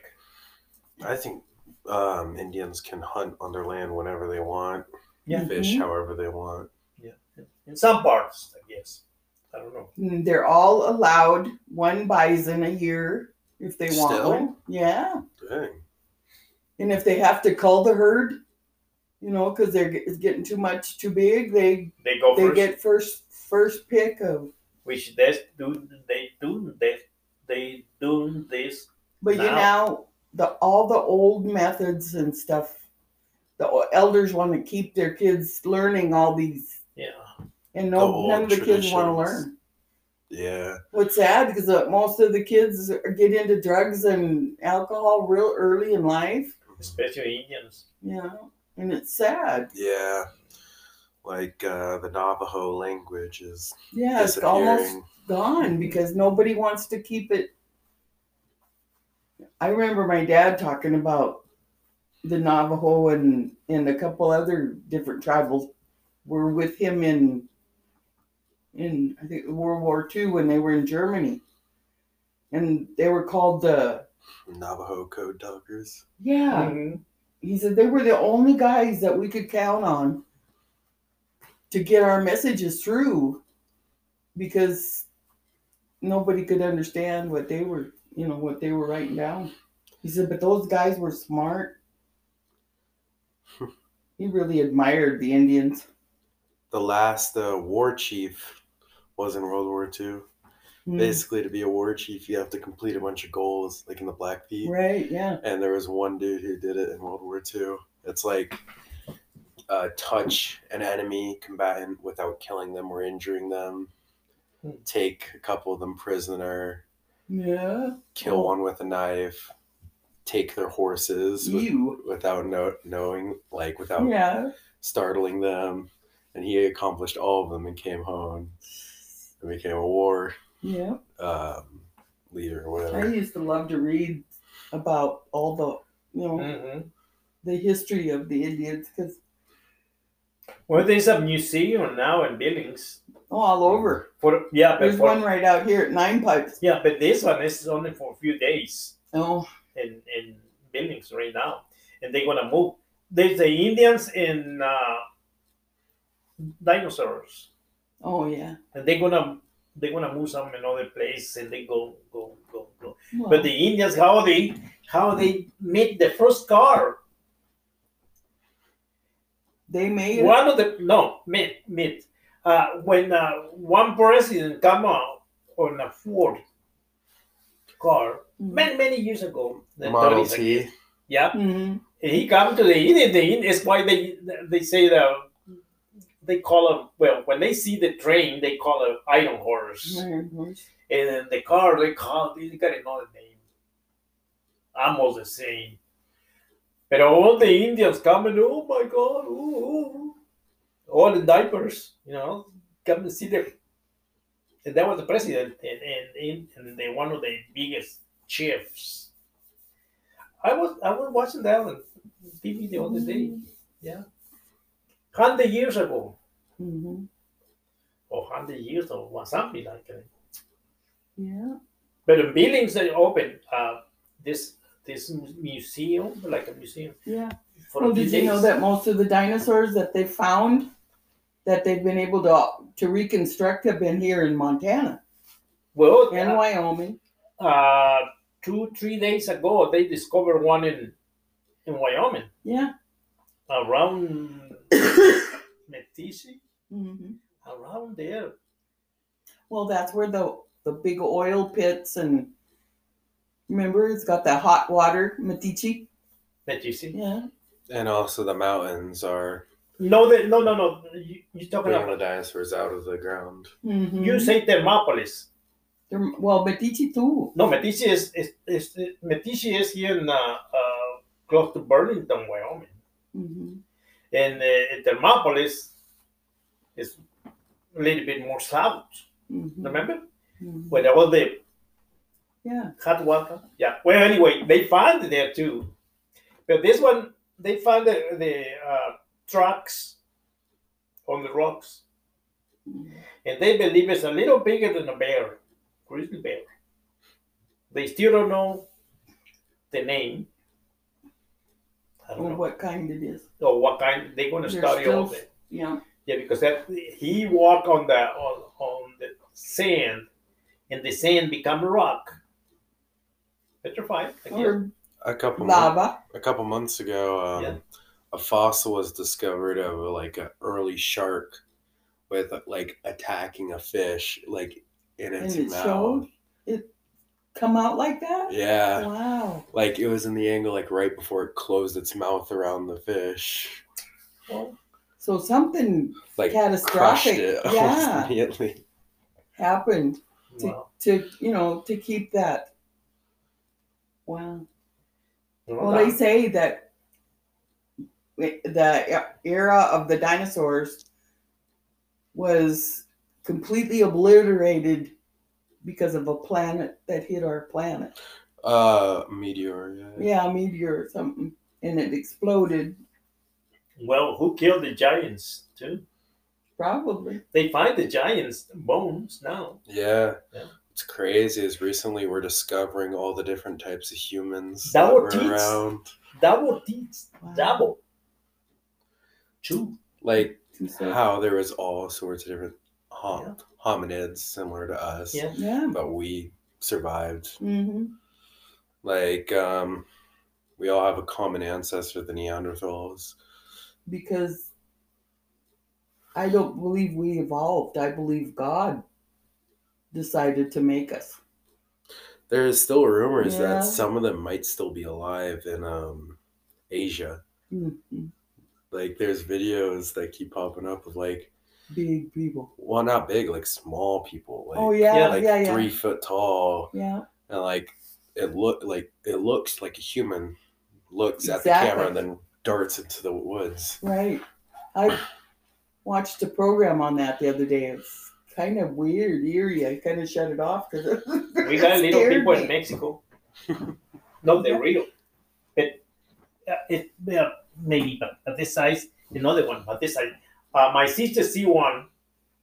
I think um, Indians can hunt on their land whenever they want, Yeah. fish Mhm. however they want. Yeah, in some parts, I guess. I don't know. They're all allowed one bison a year if they want Still? one. Yeah. Dang. And if they have to cull the herd, you know, because they're it's getting too much too big, they They go they first. get first first pick of. which they do. They do. They they do this. But you know, the all the old methods and stuff. The elders want to keep their kids learning all these, Yeah. and no old none of the kids want to learn. Yeah. What's sad because uh, most of the kids get into drugs and alcohol real early in life. Especially Indians. You know, and it's sad. Yeah. Like uh, the Navajo language is Yeah, it's almost gone because nobody wants to keep it. I remember my dad talking about the Navajo and and a couple other different tribals were with him in in I think World War II when they were in Germany, and they were called the Navajo code talkers. yeah. Mhm. He said they were the only guys that we could count on to get our messages through because nobody could understand what they were, you know, what they were writing down. He said, but those guys were smart. he really admired the Indians. The last uh, war chief was in World War II. Hmm. Basically, to be a war chief, you have to complete a bunch of goals, like in the Blackfeet. Right, yeah. And there was one dude who did it in World War II. It's like uh, touch an enemy combatant without killing them or injuring them. Hmm. Take a couple of them prisoner. Yeah. Kill Oh. one with a knife. Take their horses with, You. without know, knowing, like without Yeah. startling them. And he accomplished all of them and came home and became a war Yeah. um, leader or whatever. I used to love to read about all the, you know, Mhm. the history of the Indians because Well, there's a museum now in Billings. oh, all over. For yeah, but There's for, one right out here at Nine Pipes. yeah, but this one is only for a few days Oh, in in Billings right now, and they're gonna move. There's the Indians in uh, dinosaurs, oh yeah. and they're gonna they're gonna move some another place, and they go go go go. But the Indians, how they how they made the first car. They made One of the no myth myth. Uh, when uh, one president come out on a Ford car many many years ago, the Model 30s, I T. guess. yeah, hmm he come to the Indian. The is why they they say that they call him well when they see the train they call it iron horse, and then the car they call they got another name, almost the same. But all the Indians coming, oh my God, ooh, ooh. all the diapers, you know, come to see them. And that was the president and, and, and they one of the biggest chiefs. I was I was watching that on TV the other day, Yeah. hundred years ago, hmm or hundred years or something like that. Yeah. But the buildings that opened uh, this this museum, like a museum, Yeah. for Well, did you know that most of the dinosaurs that they found that they've been able to to reconstruct have been here in Montana? Well, in uh, Wyoming. uh, two three days ago they discovered one in in Wyoming Yeah. around Meeteetse, hmm around there. Well, that's where the the big oil pits and remember it's got that hot water, Meeteetse. Meeteetse. Yeah. and also the mountains are No, the, no, no, no. You, you're talking bringing the about. dinosaurs out of the ground. Mm-hmm. You say Thermopolis. well, Meeteetse too. No, Meeteetse is, is, is Meeteetse is here in uh, uh, close to Burlington, Wyoming, hmm and uh, Thermopolis is a little bit more south. hmm Remember, hmm where all the Yeah. hot water. Yeah. Well, anyway, they found it there too, but this one they found the, the uh, trucks on the rocks, and they believe it's a little bigger than a bear, grizzly bear. They still don't know the name. I don't Or know. what kind it is. Or what kind they're going to They're study all of it. Yeah. Yeah, because that he walked on the on, on the sand, and the sand become rock. Petrified. again. A couple months, lava. a couple months ago, um, Yeah. a fossil was discovered of like an early shark with like attacking a fish like in And its it mouth. showed it come out like that? Yeah, Wow. like it was in the angle like right before it closed its mouth around the fish, Well, So something like catastrophic it yeah, happened to, well, to, you know, to keep that. Wow. well, Well, they say that the era of the dinosaurs was completely obliterated because of a planet that hit our planet. Uh, meteor. Yeah. Yeah, a meteor or something, and it exploded. well, who killed the giants too? Probably. They find the giants' bones now. Yeah. Yeah. It's crazy. Is recently we're discovering all the different types of humans That that were teach- around. Double teeth, Wow. double, two. Like So- how there was all sorts of different hom- Yeah. hominids similar to us, Yeah. yeah. but we survived. hmm Like um, we all have a common ancestor, the Neanderthals. Because I don't believe we evolved. I believe God decided to make us. There is still rumors Yeah. that some of them might still be alive in um, Asia. Mhm. Like there's videos that keep popping up of like, Big people. well, not big, like small people. Like, oh yeah, yeah, like yeah, yeah. three foot tall, Yeah. and like it look like it looks like a human looks at the camera and then darts into the woods. Right. I watched a program on that the other day. It's kind of weird, eerie. I kind of shut it off because We got little people in Mexico. no, they're real. But uh, it, they're maybe but, but this size, another one, but this size. Uh, my sister see one,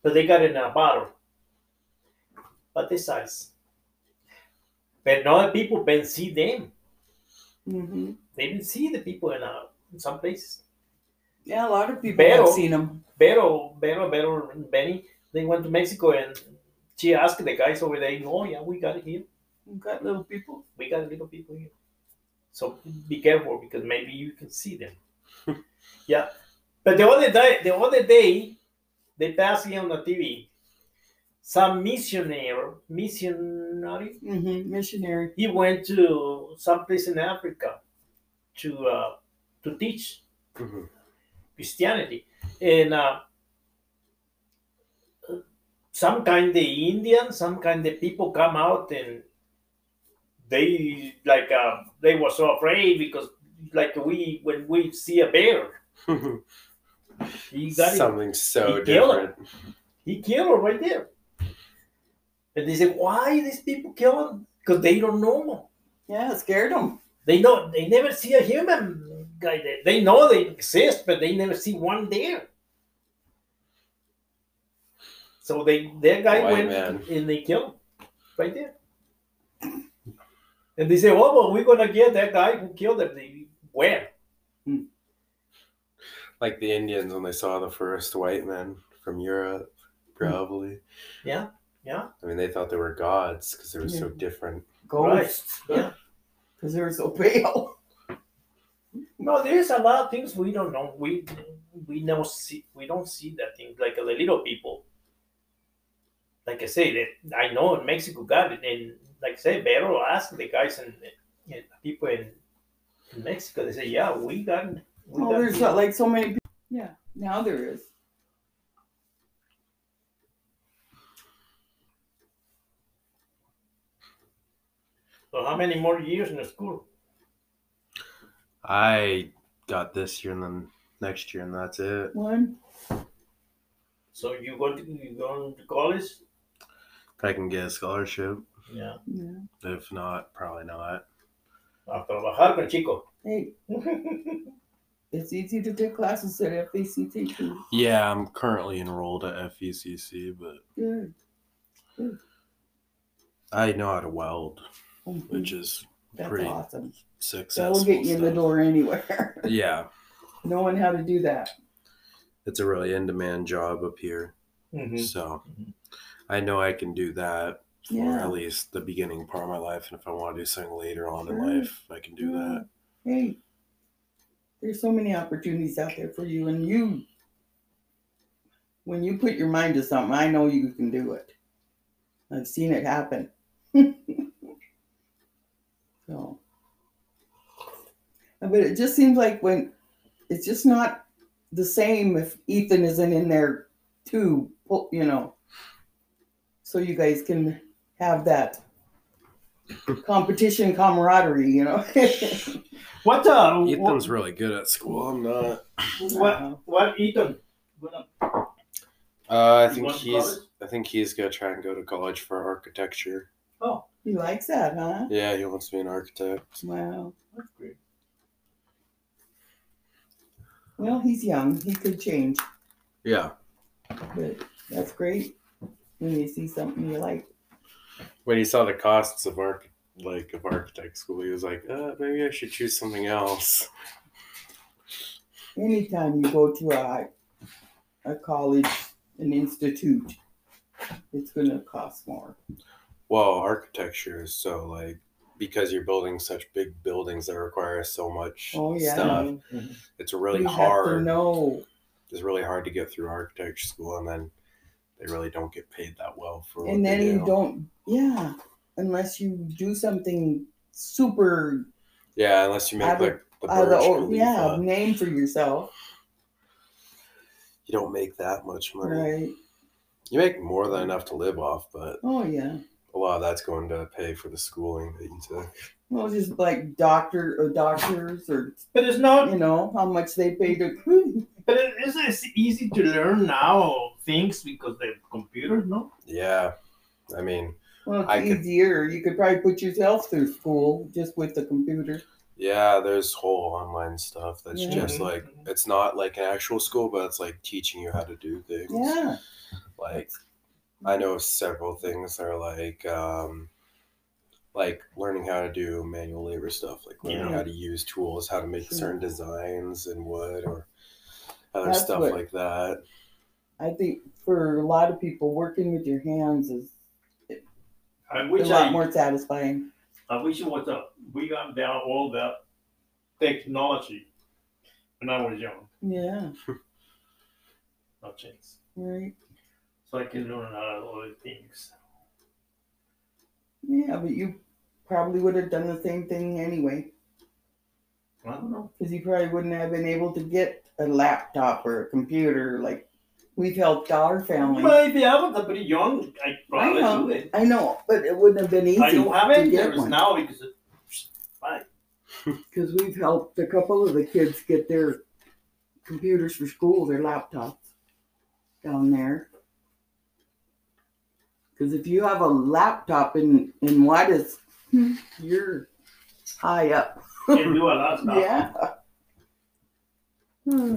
but they got it in a bottle. But this size. But other people been see them. hmm They didn't see the people in, uh, in some places. Yeah, a lot of people Pero- have seen them. Vero, Vero, Vero, and Benny, they went to Mexico and she asked the guys over there, oh yeah, we got it here. You've got little people. we got little people here. So be careful because maybe you can see them. yeah. But the other day, the other day, they passed here on the TV. Some missionary, missionary, hmm Missionary. he went to some place in Africa to uh, to teach Mhm. Christianity, and uh, some kind of Indian, some kind of people come out and they like uh, they were so afraid because like we when we see a bear, he got it, Something so he killed different. he killed her right there. And they said, why these people kill him? Because they don't know. Yeah, it scared them. They know they never see a human guy there. They know they exist, but they never see one there. So they their guy White went man. and they killed him right there. And they say, "Oh, well, we're gonna get that guy who killed him." They, where? Hmm. Like the Indians when they saw the first white men from Europe, hmm. probably. Yeah, Yeah. I mean, they thought they were gods because they were so different. Ghosts. Yeah. Because they were so pale. No, there's a lot of things we don't know. We we never see. We don't see that thing like the little people. Like I say, that I know in Mexico got it, and like I say, Vero asked the guys and, and people in, in Mexico. They say, "Yeah, we got." We Oh, got there's the- like so many people. Yeah, now there is. So how many more years in the school? I got this year and then next year, and that's it. One. So you go to you going to college? If I can get a scholarship. Yeah. Yeah. If not, probably not. A trabajar con chico. Hey, it's easy to take classes at FACT too. Yeah, I'm currently enrolled at FVCC, but Good. I know how to weld, Mhm. which is That's pretty awesome. successful. That'll get you in the door anywhere. Yeah, Knowing how to do that. it's a really in-demand job up here, Mhm. so Mhm. I know I can do that for Yeah. at least the beginning part of my life, and if I want to do something later on in life, I can do that. Hey, there's so many opportunities out there for you, and you, when you put your mind to something, I know you can do it. I've seen it happen. so, but it just seems like when it's just not the same if Ethan isn't in there too, you know, so you guys can have that competition camaraderie, you know. What uh? Ethan's really good at school. I'm not. What what Ethan? What, uh, Uh, I think he's. college? I think he's gonna try and go to college for architecture. oh, He likes that, huh? Yeah, he wants to be an architect. Wow. that's great. Well, he's young. He could change, Yeah. but that's great when you see something you like. When he saw the costs of arch, like of architect school, he was like, uh, maybe I should choose something else. Anytime you go to a a college, an institute, it's going to cost more. Well, architecture is so like because you're building such big buildings that require so much Oh, yeah. stuff. Mhm. It's really you hard. know. It's really hard to get through architecture school, and then they really don't get paid that well for. What And then they you do. don't, yeah, unless you do something super Yeah, unless you make Out like the out of the old, yeah, Khalifa. name for yourself, you don't make that much money. right? You make more than enough to live off, but Oh, yeah. a lot of that's going to pay for the schooling that you took. Well, just like doctor or doctors or But it's not. you know how much they pay to. But it isn't it's easy to learn now things because the computer, no? Yeah, I mean, Well, it's I could- easier. You could probably put yourself through school just with the computer. yeah, there's whole online stuff that's Yeah. just like it's not like an actual school, but it's like teaching you how to do things. Yeah. Like I know several things that are like um like learning how to do manual labor stuff, like learning Yeah. how to use tools, how to make Sure. certain designs in wood or other That's stuff what- like that. I think for a lot of people, working with your hands is I a wish lot I, more satisfying. I wish it was a, we got down all that technology when I was young. Yeah. No chance. Right. So I can learn a lot of other things. Yeah, but you probably would have done the same thing anyway, I don't know. because you probably wouldn't have been able to get a laptop or a computer like we've helped our family. Maybe I was pretty young. I probably know. do it. I know, but it wouldn't have been easy I don't have to any get interest one. now because it, because we've helped a couple of the kids get their computers for school, their laptops down there. Because if you have a laptop in in Juarez, you're high up. can do a lot of stuff. Yeah. Hmm.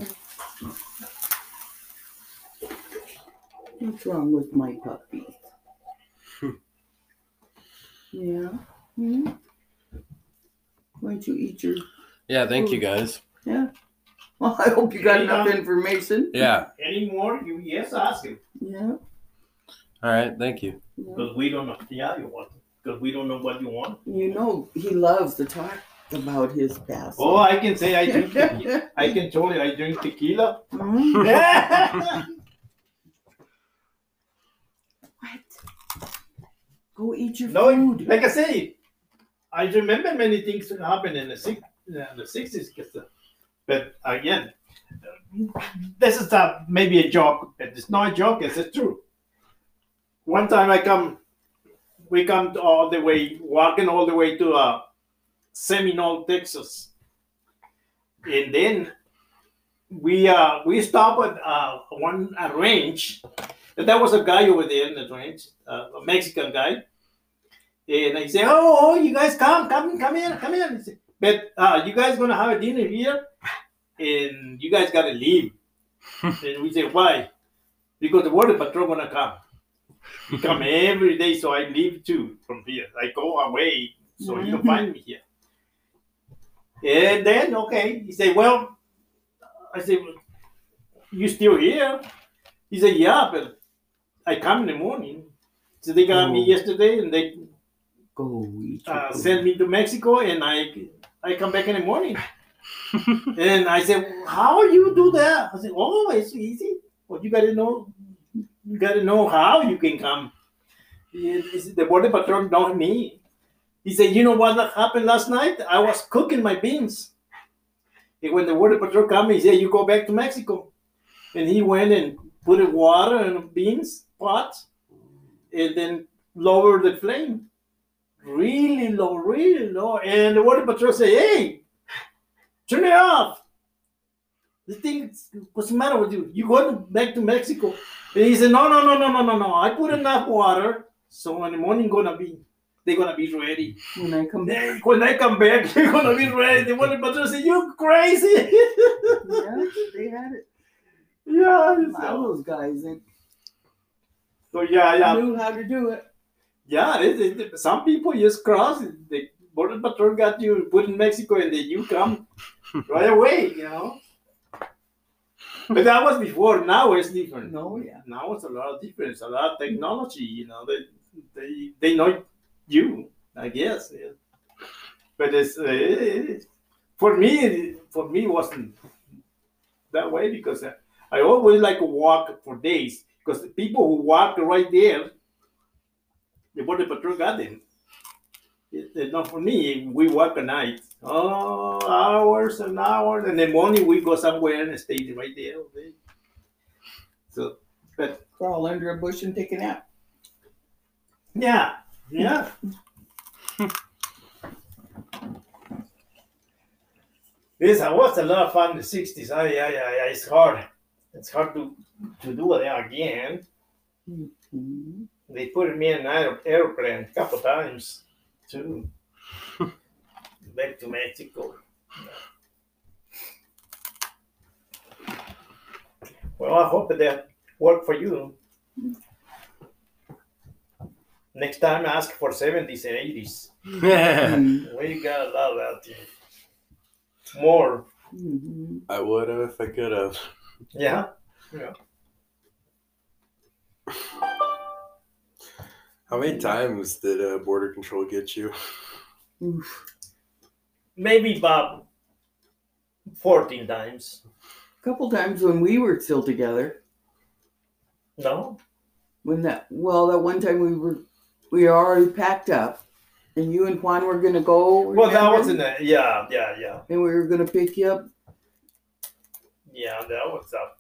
What's wrong with my puppy? yeah. Hmm? Why don't you eat your Yeah, thank you guys. Yeah. Well, I hope you got enough Yeah. information. Yeah. Any more? You yes, ask him. Yeah. All right, thank you. Because we don't know. Yeah, you want. Because we don't know what you want. You know, he loves to talk about his past. Oh, I can say I drink. tequila. I can tell you I drink tequila. Mhm. yeah, What? Go eat your No, food. like I say, I remember many things that happened in the six, in the sixties. But again, this is a, maybe a joke, but it's not a joke. It's true. One time I come, we come to all the way, walking all the way to uh, Seminole, Texas, and then we uh we stop at uh one a range. And there was a guy over there in the range, uh, a Mexican guy. And I say, oh, oh, you guys come, come, come in, come in. He say, But uh, you guys gonna have a dinner here, and you guys gotta leave. and we say, why? Because the border patrol gonna come. He come every day, so I leave too from here. I go away, so you don't find me here. And then, okay, he say, well, I say, you still here? He said, yeah, but I come in the morning. So they got me Oh. yesterday, and they Go uh, sent me to Mexico, and I I come back in the morning. and I said, "How you do that?" I said, "Oh, it's easy. Well, you got to know, you got to know how you can come." He- he said, the border patrol know me. He said, "You know what happened last night? I was cooking my beans, and when the border patrol come, he said, "You go back to Mexico," and he went and put the water in the beans pot, and then lower the flame really low, really low. And the water patrol say, "Hey, turn it off." The thing, what's the matter with you? You going back to Mexico? And he said, "No, no, no, no, no, no, no. I put enough water, so in the morning gonna be, they're gonna be ready. when I come back. When I come back, they're gonna be ready." The water patrol say, "You crazy?" Yeah, they had it. yeah. All So, those guys they so yeah, yeah. knew how to do it. Yeah, it, it, some people just cross. The border patrol got you put in Mexico, and then you come right away. You know. But that was before. Now it's different. No, yeah. Now it's a lot of difference. A lot of technology. You know, they they they know you. I guess. Yeah. But it's uh, it- for me. For me, it wasn't that way because I, I always like to walk for days because the people who walk right there the border patrol got them. It, it- not for me. We work at night. Oh, hours and hours. And the morning we go somewhere and stay right there. okay? So, but Crawl under a bush and take a nap. yeah, yeah. This was a lot of fun in the 60s. I, I, I, it's hard. It's hard to, to do it again. Mhm. They put me in an airplane a couple times too. Back to Mexico. Well, I hope that worked for you. Next time, ask for 70s and 80s. Mhm. We got a lot out there. More. I would have if I could have. Yeah. Yeah. How many times did uh, border control get you? Oof. Maybe about 14 times. A couple times when we were still together. No? When that well, that one time we were we were already packed up, and you and Juan were gonna go. Well, that was in the. Yeah, yeah, yeah. And we were gonna pick you up. Yeah, that was up.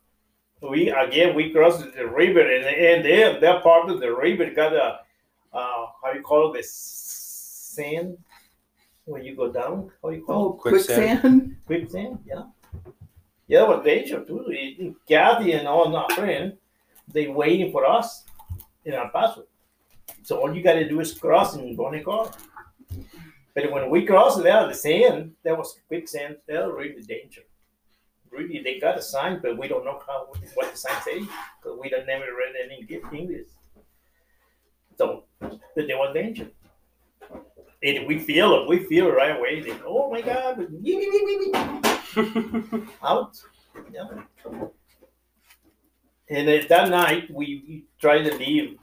We again we crossed the river and and there that part of the river got a uh how you call it the sand when you go down. How you call Oh, Quicksand. quicksand. Quicksand, yeah. Yeah, it was danger too. It- Kathy and all my friend, they waiting for us in El Paso. So all you gotta do is cross and go in the car. But when we crossed there, the sand, there was quicksand, that was really danger really they got a sign, but we don't know how what the sign says because we don't never read any English. So, there was danger. And we feel it. We feel it right away. They, oh my God! Out. Yeah. And then that night we, we tried to leave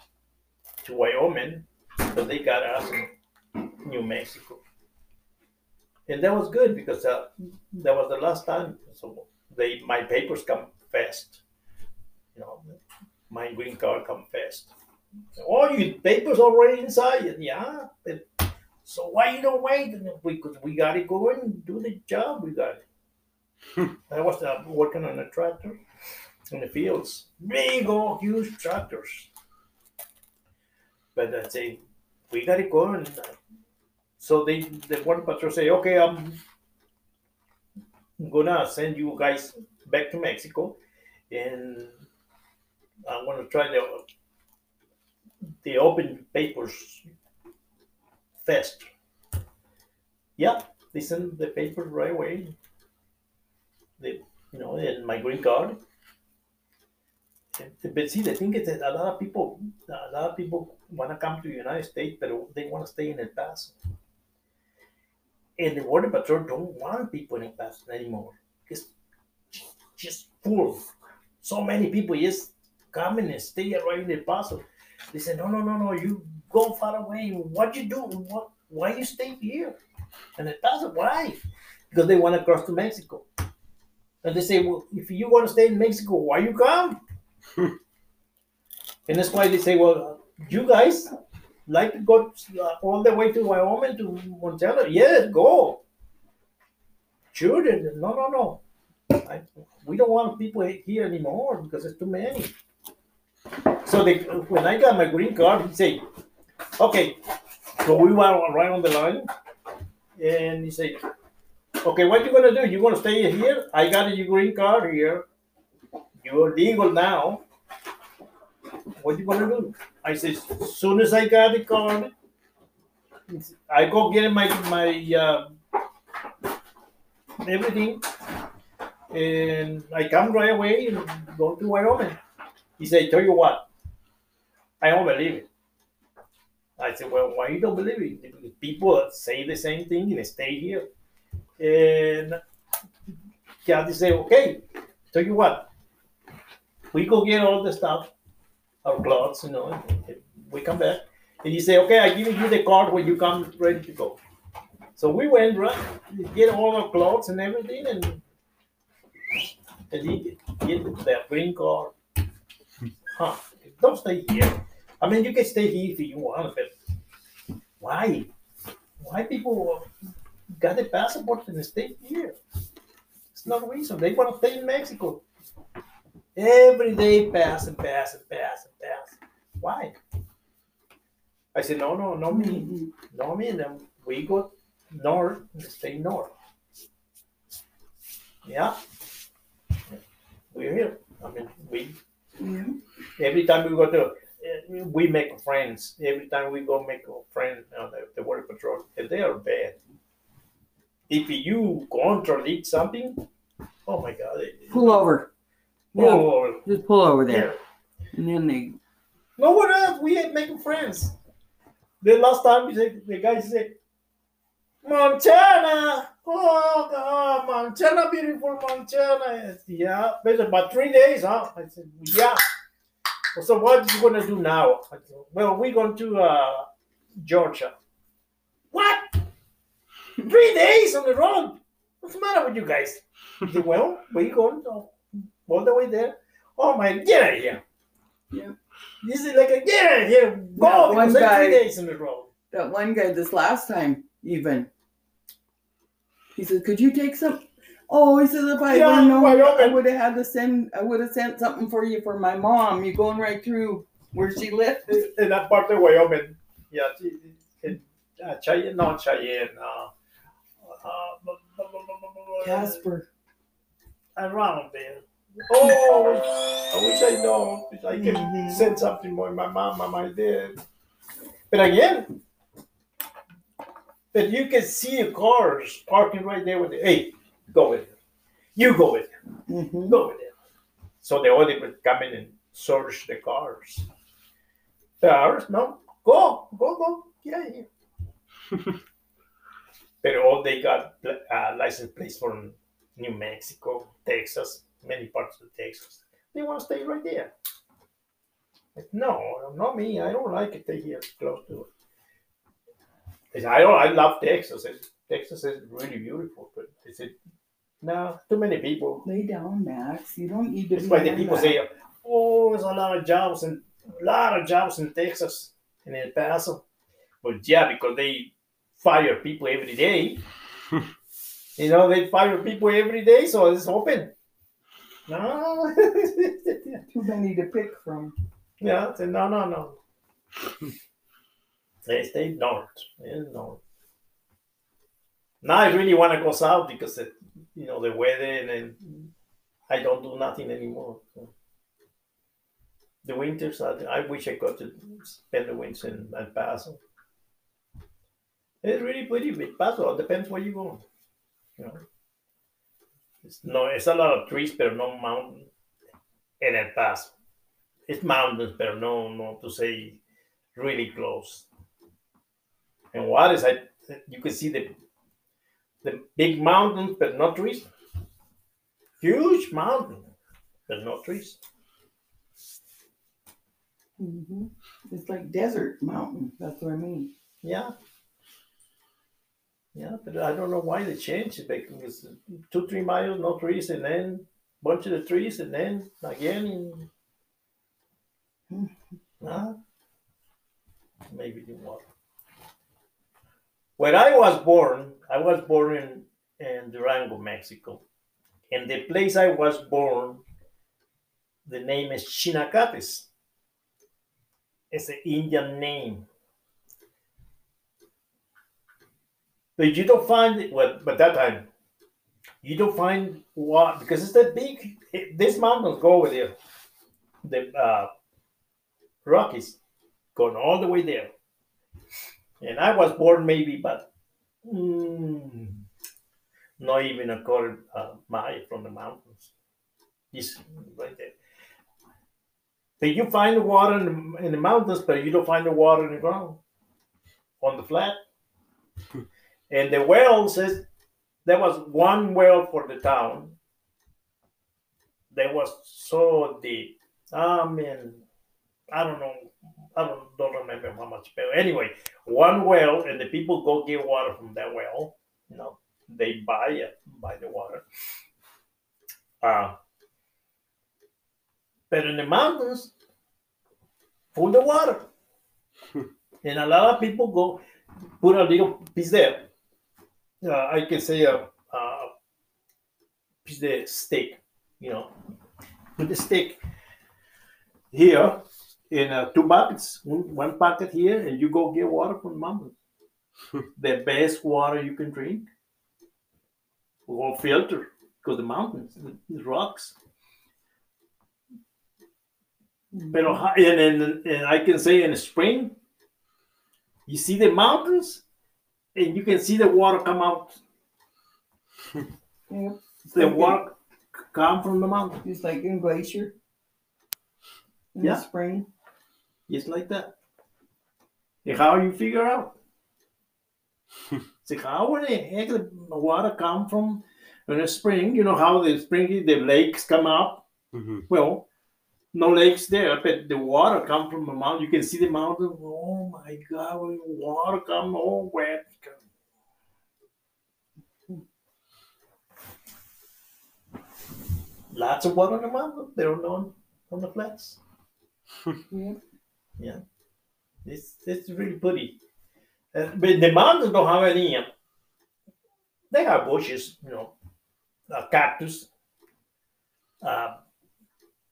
to Wyoming, but they got us in New Mexico. And that was good because uh, that was the last time. So they my papers come fast. You know, my green card come fast. Oh, your papers already inside? Yeah. But, so why you don't wait? Because we got to go and do the job. We got it. I was uh, working on a tractor in the fields, big old huge tractors. But I say we got to go and. Uh, so they the border patrol say, okay, I'm gonna send you guys back to Mexico, and I'm gonna try the the open papers fast. Yeah, they send the papers right away. They, you know, and my green card. Eh, but see, the thing is that a lot of people, a lot of people want to come to the United States, but they want to stay in El Paso. And the Border Patrol don't want people in El Paso anymore. It's just full. So many people just come and stay right in El Paso. They said, no, no, no, no, you go far away. What you do? What? Why you stay here? And El Paso, why? Because they want to cross to Mexico. And they say, well, if you want to stay in Mexico, why you come? and that's why they say, well, you guys like to go uh, all the way to Wyoming to Montana? Yes, go. Sure. No, no, no. I, we don't want people here anymore because it's too many. So they, when I got my green card, he said, okay, so we were right on the line. And he said, okay, what you gonna do? You gonna stay here? I got your green card here. You're legal now. What you gonna do? I said, soon as I got the card, I go get my my uh, everything, and I come right away and go to Wyoming. He said, tell you what, I don't believe it. I said, well, why you don't believe it? People say the same thing and stay here. And Kathy say, okay, tell you what, we go get all the stuff, our clothes, you know, we come back. And he say, okay, I give you the card when you come ready to go. So we went, right, get all our clothes and everything, and, and he get the green card. Huh, don't stay here. I mean, you can stay here if you want, but why? Why people got a passport and stay here? It's no reason. They want to stay in Mexico. Every day pass and pass and pass and pass. Why? I said, no, no, no me. No me. And then we go north stay north. Yeah. We're here. I mean, we Yeah. every time we go to eh, we make friends every time we go make a friend on the, the border patrol and they are bad if you contradict something oh my god Pull over. Yeah. oh Just pull over yeah. there. And then they no what else we ain't making friends the last time said the guy said Montana oh God, Montana beautiful Montana Said, yeah there's about three days huh I said yeah so what you gonna do now? Said, well, we're going to uh, Georgia. What? Three days on the road? What's the matter with you guys? Said, well, we're going all the way there. Oh my, of here. Yeah. This is like a get out of here. That Go one guy- three days on the road. that one guy this last time even. He said, "Could you take some?" Oh, he says, "If I Yeah, would have known, I would have had to send. I would have sent something for you for my mom. You going right through where she lived? In that part of Wyoming. Yeah. In, uh, Cheyenne, not Cheyenne. Uh, uh, Casper. around there. Oh, I wish I know. I can Mhm. send something more. My mom, I did. But again, but you can see the cars parking right there with the hey, go with it. You go with it. hmm Go with it. So the other people come in and search the cars. The ours, no, go, go, go. Yeah, yeah. but all they got uh, license plates from New Mexico, Texas, many parts of Texas. They want to stay right there. Like, no, not me. I don't like it they here close to it. I don't. I love Texas. It's- Texas is really beautiful, but I it? no, too many people. Lay down, Max. You don't need to That's why the people that. say, "Oh, there's a lot of jobs and a lot of jobs in Texas and El Paso." But yeah, because they fire people every day. you know, they fire people every day, so it's open. No, ah. Too many to pick from. yeah, I said, no, no, no. they stay north, yeah, north. Now I really want to go south because it, you know the weather, and then I don't do nothing anymore. so. The winters, I, I wish I got to spend the winters in El Paso. It's really pretty with Paso. It depends where you go. You know, no, it's a lot of trees, but no mountain in El Paso. It's mountains, but no, no to say really close. And what is I? You can see the the big mountains, but not trees. Huge mountain, but no trees. Mm-hmm. It's like desert mountain. That's what I mean. Yeah. Yeah, but I don't know why they changed it because two, three miles, no trees, and then bunch of the trees, and then again. Hmm. Huh? Maybe the water. When I was born, I was born in, in Durango, Mexico. And the place I was born, the name is Chinacates. It's an Indian name. But you don't find well, but that time, you don't find what, because it's that big, it, these mountains go over there. The uh, Rockies going all the way there. And I was born maybe, but mm, not even a quarter uh, mile from the mountains. Just right there. But you find the water in the, in the mountains, but you don't find the water in the ground on the flat. And the well says there was one well for the town. That was so deep. I mean, I don't know. I don't, don't remember how much. But anyway, one well, and the people go get water from that well. You know, they buy it, buy the water. Uh, but in the mountains, full of water. and a lot of people go put a little piece there. Uh, I can say a, a piece of steak, you know, put the steak here in uh, two buckets, one, bucket here, and you go get water from the mountain. the best water you can drink, or filter, because the mountains, the, rocks. Pero, and, and, and I can say in the spring, you see the mountains, and you can see the water come out. Yep. The water come from the mountain, It's like in glacier. In Yeah. the spring. just like that. And how you figure out? See how the heck the water come from in the spring? You know how the spring the lakes come up. Mhm. Well, no lakes there, but the water come from the mountain. You can see the mountain. Oh my God, water come all wet. Lots of water on the mountain. They don't know on the flats. Yep. It's it's really pretty. Uh, but the mountains don't have any. Uh, they have bushes, you know, uh, cactus, uh,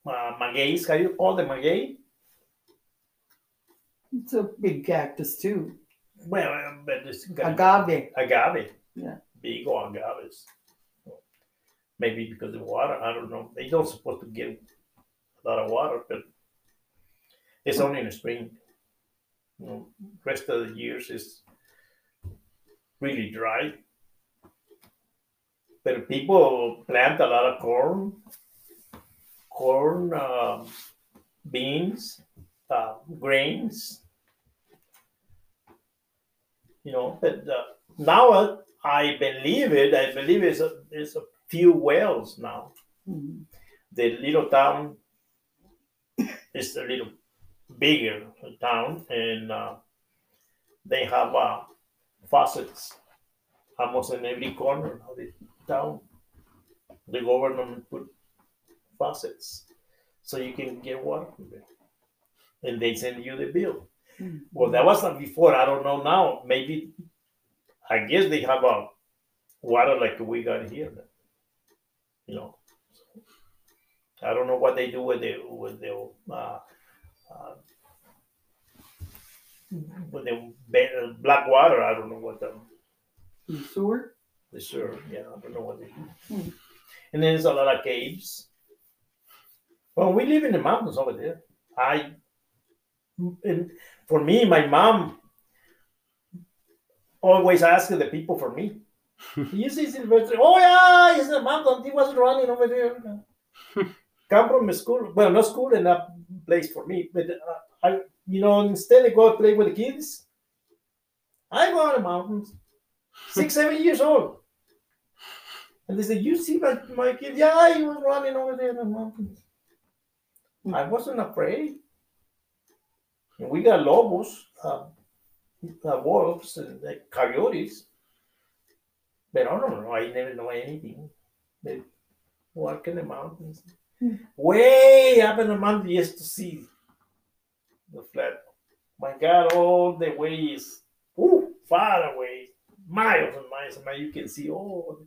uh, magueys. How you call them maguey? It's a big cactus too. Well, uh, but it's Agave. agave. Yeah. Big old agaves. Maybe because of water. I don't know. They don't supposed to get a lot of water, but it's only in the spring. You know, rest of the years is really dry. But people plant a lot of corn, corn, um, beans, uh, grains. You know, but uh, now uh, I believe it. I believe it's a, it's a few wells now. Mhm. The little town is a little bigger town, and uh, they have uh, faucets almost in every corner of the town. The government put faucets so you can get water from there, and they send you the bill. Mm. Well, that was not before. I don't know now. Maybe I guess they have a water like we got here. You know, I don't know what they do with the with the uh, uh, with the black water. I don't know what the The sewer. the sewer. Yeah, I don't know what they do. Hmm. And then there's a lot of caves. Well, we live in the mountains over there. I and for me, my mom always asked the people for me. you see Sylvester? Oh yeah, he's in the mountain. He was running over there. Come from school. Well, not school and that place for me, but uh, I, you know, instead of go play with the kids, I go on the mountains. Six, seven years old. And they said, You see my, my kid? Yeah, he was running over there in the mountains. I wasn't afraid. And we got lobos, uh, uh, wolves, and like coyotes. But I don't know. I never know anything. They walk in the mountains. Hmm. Way up in the mountains just to see the flat. My God, all the way is ooh, far away, miles and miles and miles. You can see all.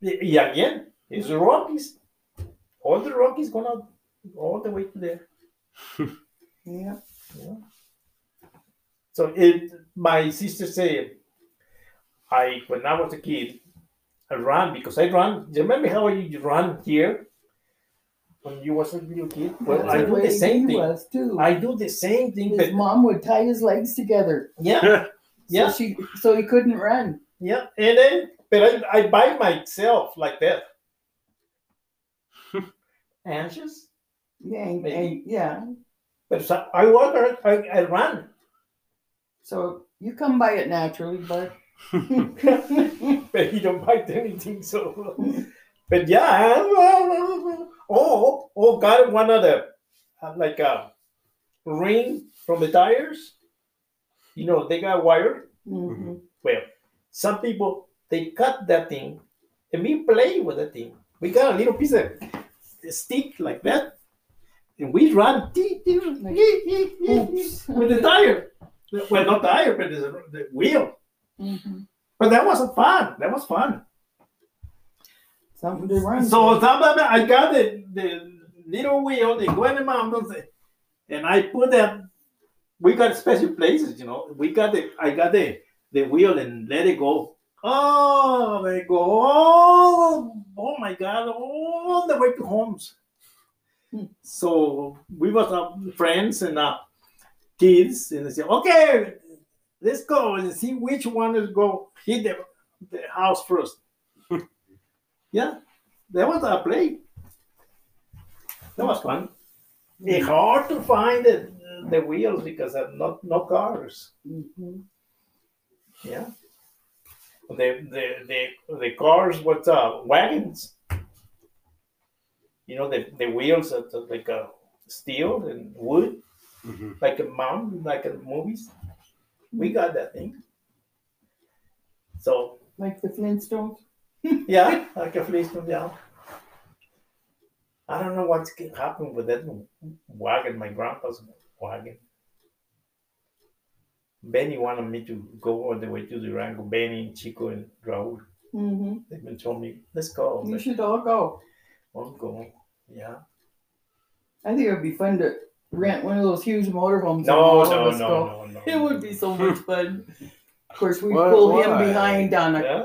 Y again, it's the Rockies. All the rock is gonna all the way to there. Yeah. Yeah. So it, my sister said, I when I was a kid, I ran because I ran. Do you remember how you run here when you was a little kid? Well, That's I the do the same thing. Was too. I do the same thing, His but mom would tie his legs together. yeah, yeah, So she so he couldn't run. yeah. And then, but I, I by myself like that. Anxious, Yeah. and- and- yeah. but so I walk, I, I ran. So you come by it naturally, but but he don't bite anything. So, but yeah, oh, oh, got one of the uh, like a ring from the tires. You know, they got wire. Mhm. Well, some people they cut that thing, and we play with that thing. We got a little piece of stick like that, and we run with the tire. Well, not tire, but the, the wheel. Mhm. But that wasn't fun. That was fun. Something. So sometimes I got the, the little wheel, they go in the mountains, and I put that. We got special places, you know. We got the, I got the, the wheel and let it go. Oh, they go all, oh my God, all the way to homes. Hmm. So we was uh, friends and uh, kids, and they said, okay, let's go and see which one is go hit the, the house first. yeah, that was our play. That was fun. It's hard to find the, the wheels because of not no cars. Mhm. Yeah. The the the, the cars with uh, wagons. You know the, the wheels are are like a steel and wood, Mhm. like a mountain, like in movies. We got that thing. So Like the Flintstones. yeah, like a Flintstone, yeah. I don't know what's happened with that wagon, my grandpa's wagon. Benny wanted me to go all the way to Durango. Benny, Chico, and Raul. hmm They've been told me, let's go. You Let's should all go. go. Yeah. I think it would be fun to rent one of those huge motorhomes. and No, no, no, no, no. It would be so much fun. Of course, we'd Why- pull him behind on a. Yeah.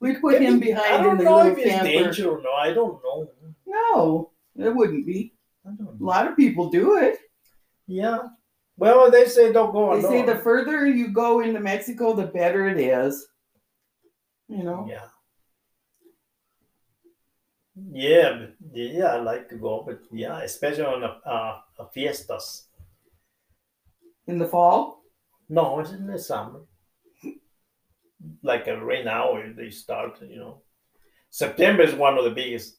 We'd put him behind in don't the know little if it's camper. danger or no. I don't know. No, it wouldn't be. I don't know. A lot of people do it. Yeah. Well, they say don't go They alone. say the further you go into Mexico, the better it is. You know. Yeah. Yeah, but, yeah, I like to go, but yeah, especially on the uh, uh, fiestas. In the fall. No, it's in the summer. Like right now, they start. You know, September is one of the biggest.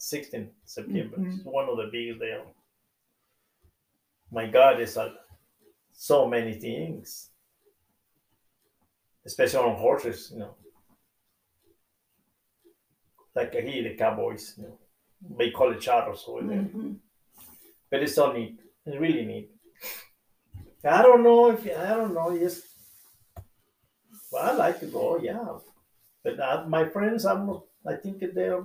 16th September is one of the biggest there. my God, it's like so many things, especially on horses, you know. Like here, the cowboys, you know, they call it charros over there, Mhm. but it's so neat. It's really neat. I don't know if I don't know. Yes, well, I like to go, yeah, but uh, my friends, I'm, I think they're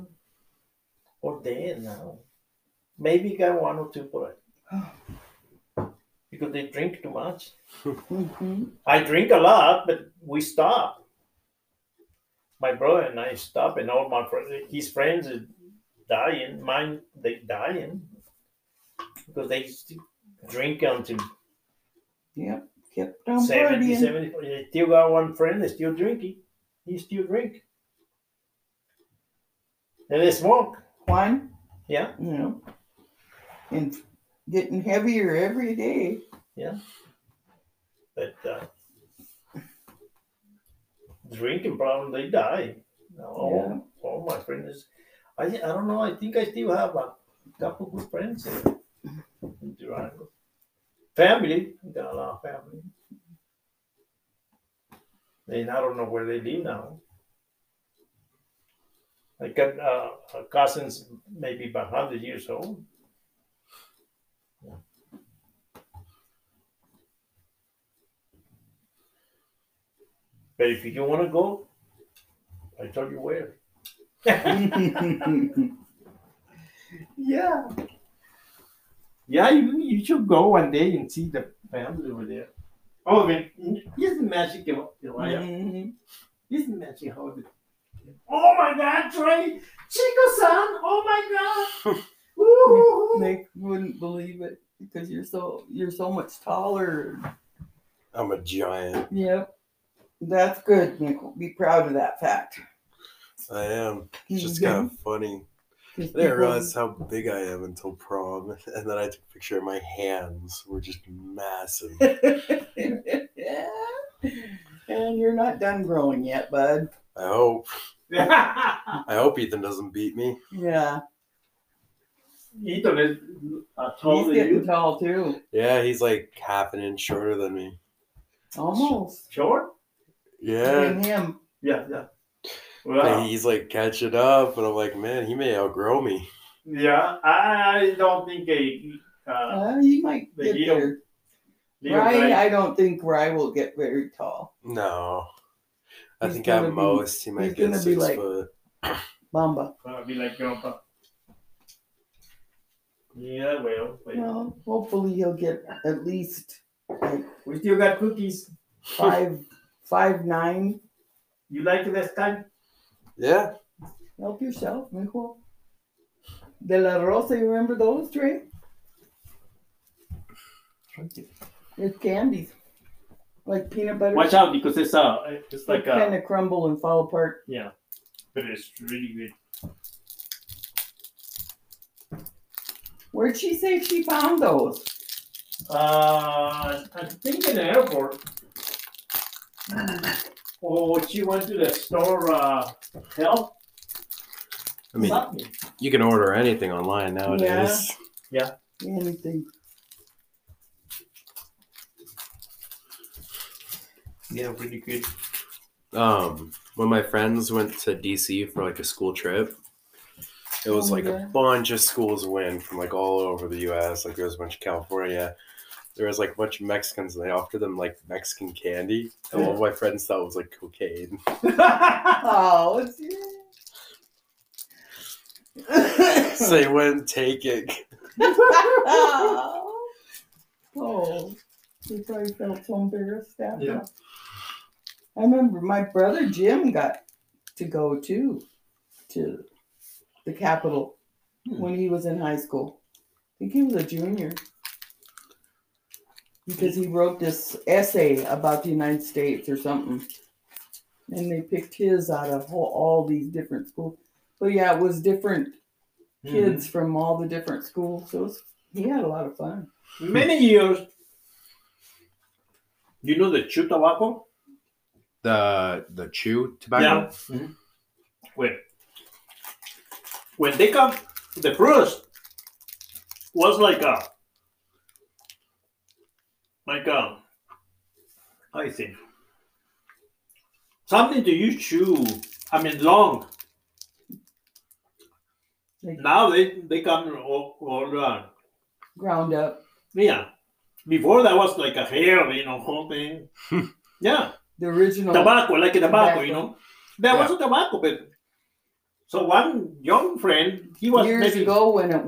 ordained now. Maybe got one or two, but because they drink too much. Mhm. I drink a lot, but we stop. My brother and I stop, and all my friends, his friends are dying. Mine, they dying because they drink until Yep. Kept on 70, 70. They still got one friend that's still drinking. He still drink. And they smoke. Juan, Yeah. you know, and getting heavier every day. Yeah. But uh, drinking problem, they die. All, Yeah. all my friends. I, I don't know. I think I still have a couple good friends in, in Durango. Family, I got a lot of family. And I don't know where they live now. I got uh, cousins maybe about 100 years old. But if you don't want to go, I tell you where. Yeah. Yeah, you, you should go one day and see the family over there. Oh, man, isn't magic, you know, Elijah? Mhm. Isn't magic how the Oh my god, Trey! Chico-san! Oh my god! Woo! They wouldn't believe it because you're so you're so much taller. I'm a giant. Yep. That's good, Nick. Be proud of that fact. I am. It's just Mhm. kind of funny. I didn't realize how big I am until prom, and then I took a picture of my hands were just massive. and you're not done growing yet, bud. I hope. I hope Ethan doesn't beat me. Yeah. Ethan is uh, He's getting tall too. Yeah, he's like half an inch shorter than me. Almost. Short? Yeah, And him. Yeah, yeah. and Well, he's like catching up, and I'm like, man, he may outgrow me. yeah, I don't think a uh, Uh, he might The get heel- there. little Rye, guy- I don't think Rye will get very tall. No, I He's think gonna at be- most he might he's get gonna be six like- foot. Bamba. gonna be like grandpa. Yeah, well, well. Well, hopefully he'll get at least like we still got cookies. five, five nine. You like it this time? Yeah, Help yourself, mijo. De la Rosa, you remember those, Trey? It's candies. Like peanut butter. Watch out because it's uh, it's They like uh, kind of crumble and fall apart. yeah, but it's really good. Where'd she say she found those? Uh, I think in the airport. Oh, she went to the store. Uh, help I mean, something. you can order anything online nowadays. Yeah. Anything. Yeah, really good. Um, when my friends went to DC for like a school trip, it was Oh, like yeah. a bunch of schools went from like all over the U.S. Like there was a bunch of California. There was like a bunch of Mexicans, and they offered them like Mexican candy, and one of my friends thought it was like cocaine. Oh, it's so they wouldn't take it. oh, they probably felt so embarrassed after. Yeah. I remember my brother Jim got to go too to the Capitol Hmm. when he was in high school. I think he was a junior. Because he wrote this essay about the United States or something. And they picked his out of all, all these different schools. But yeah, it was different mm-hmm. kids from all the different schools. So it was, he had a lot of fun. Many years. You know the chew tobacco? The the chew tobacco. Yeah. Mm-hmm. When when they come, the first was like a like um, I think something to use chew. I mean long. Now they they come all, all uh, Ground up. yeah. Before that was like a hair, you know, whole thing. yeah, The original. tobacco, like a tobacco, you know. There was a tobacco, but so one young friend, he was years maybe ago when it was.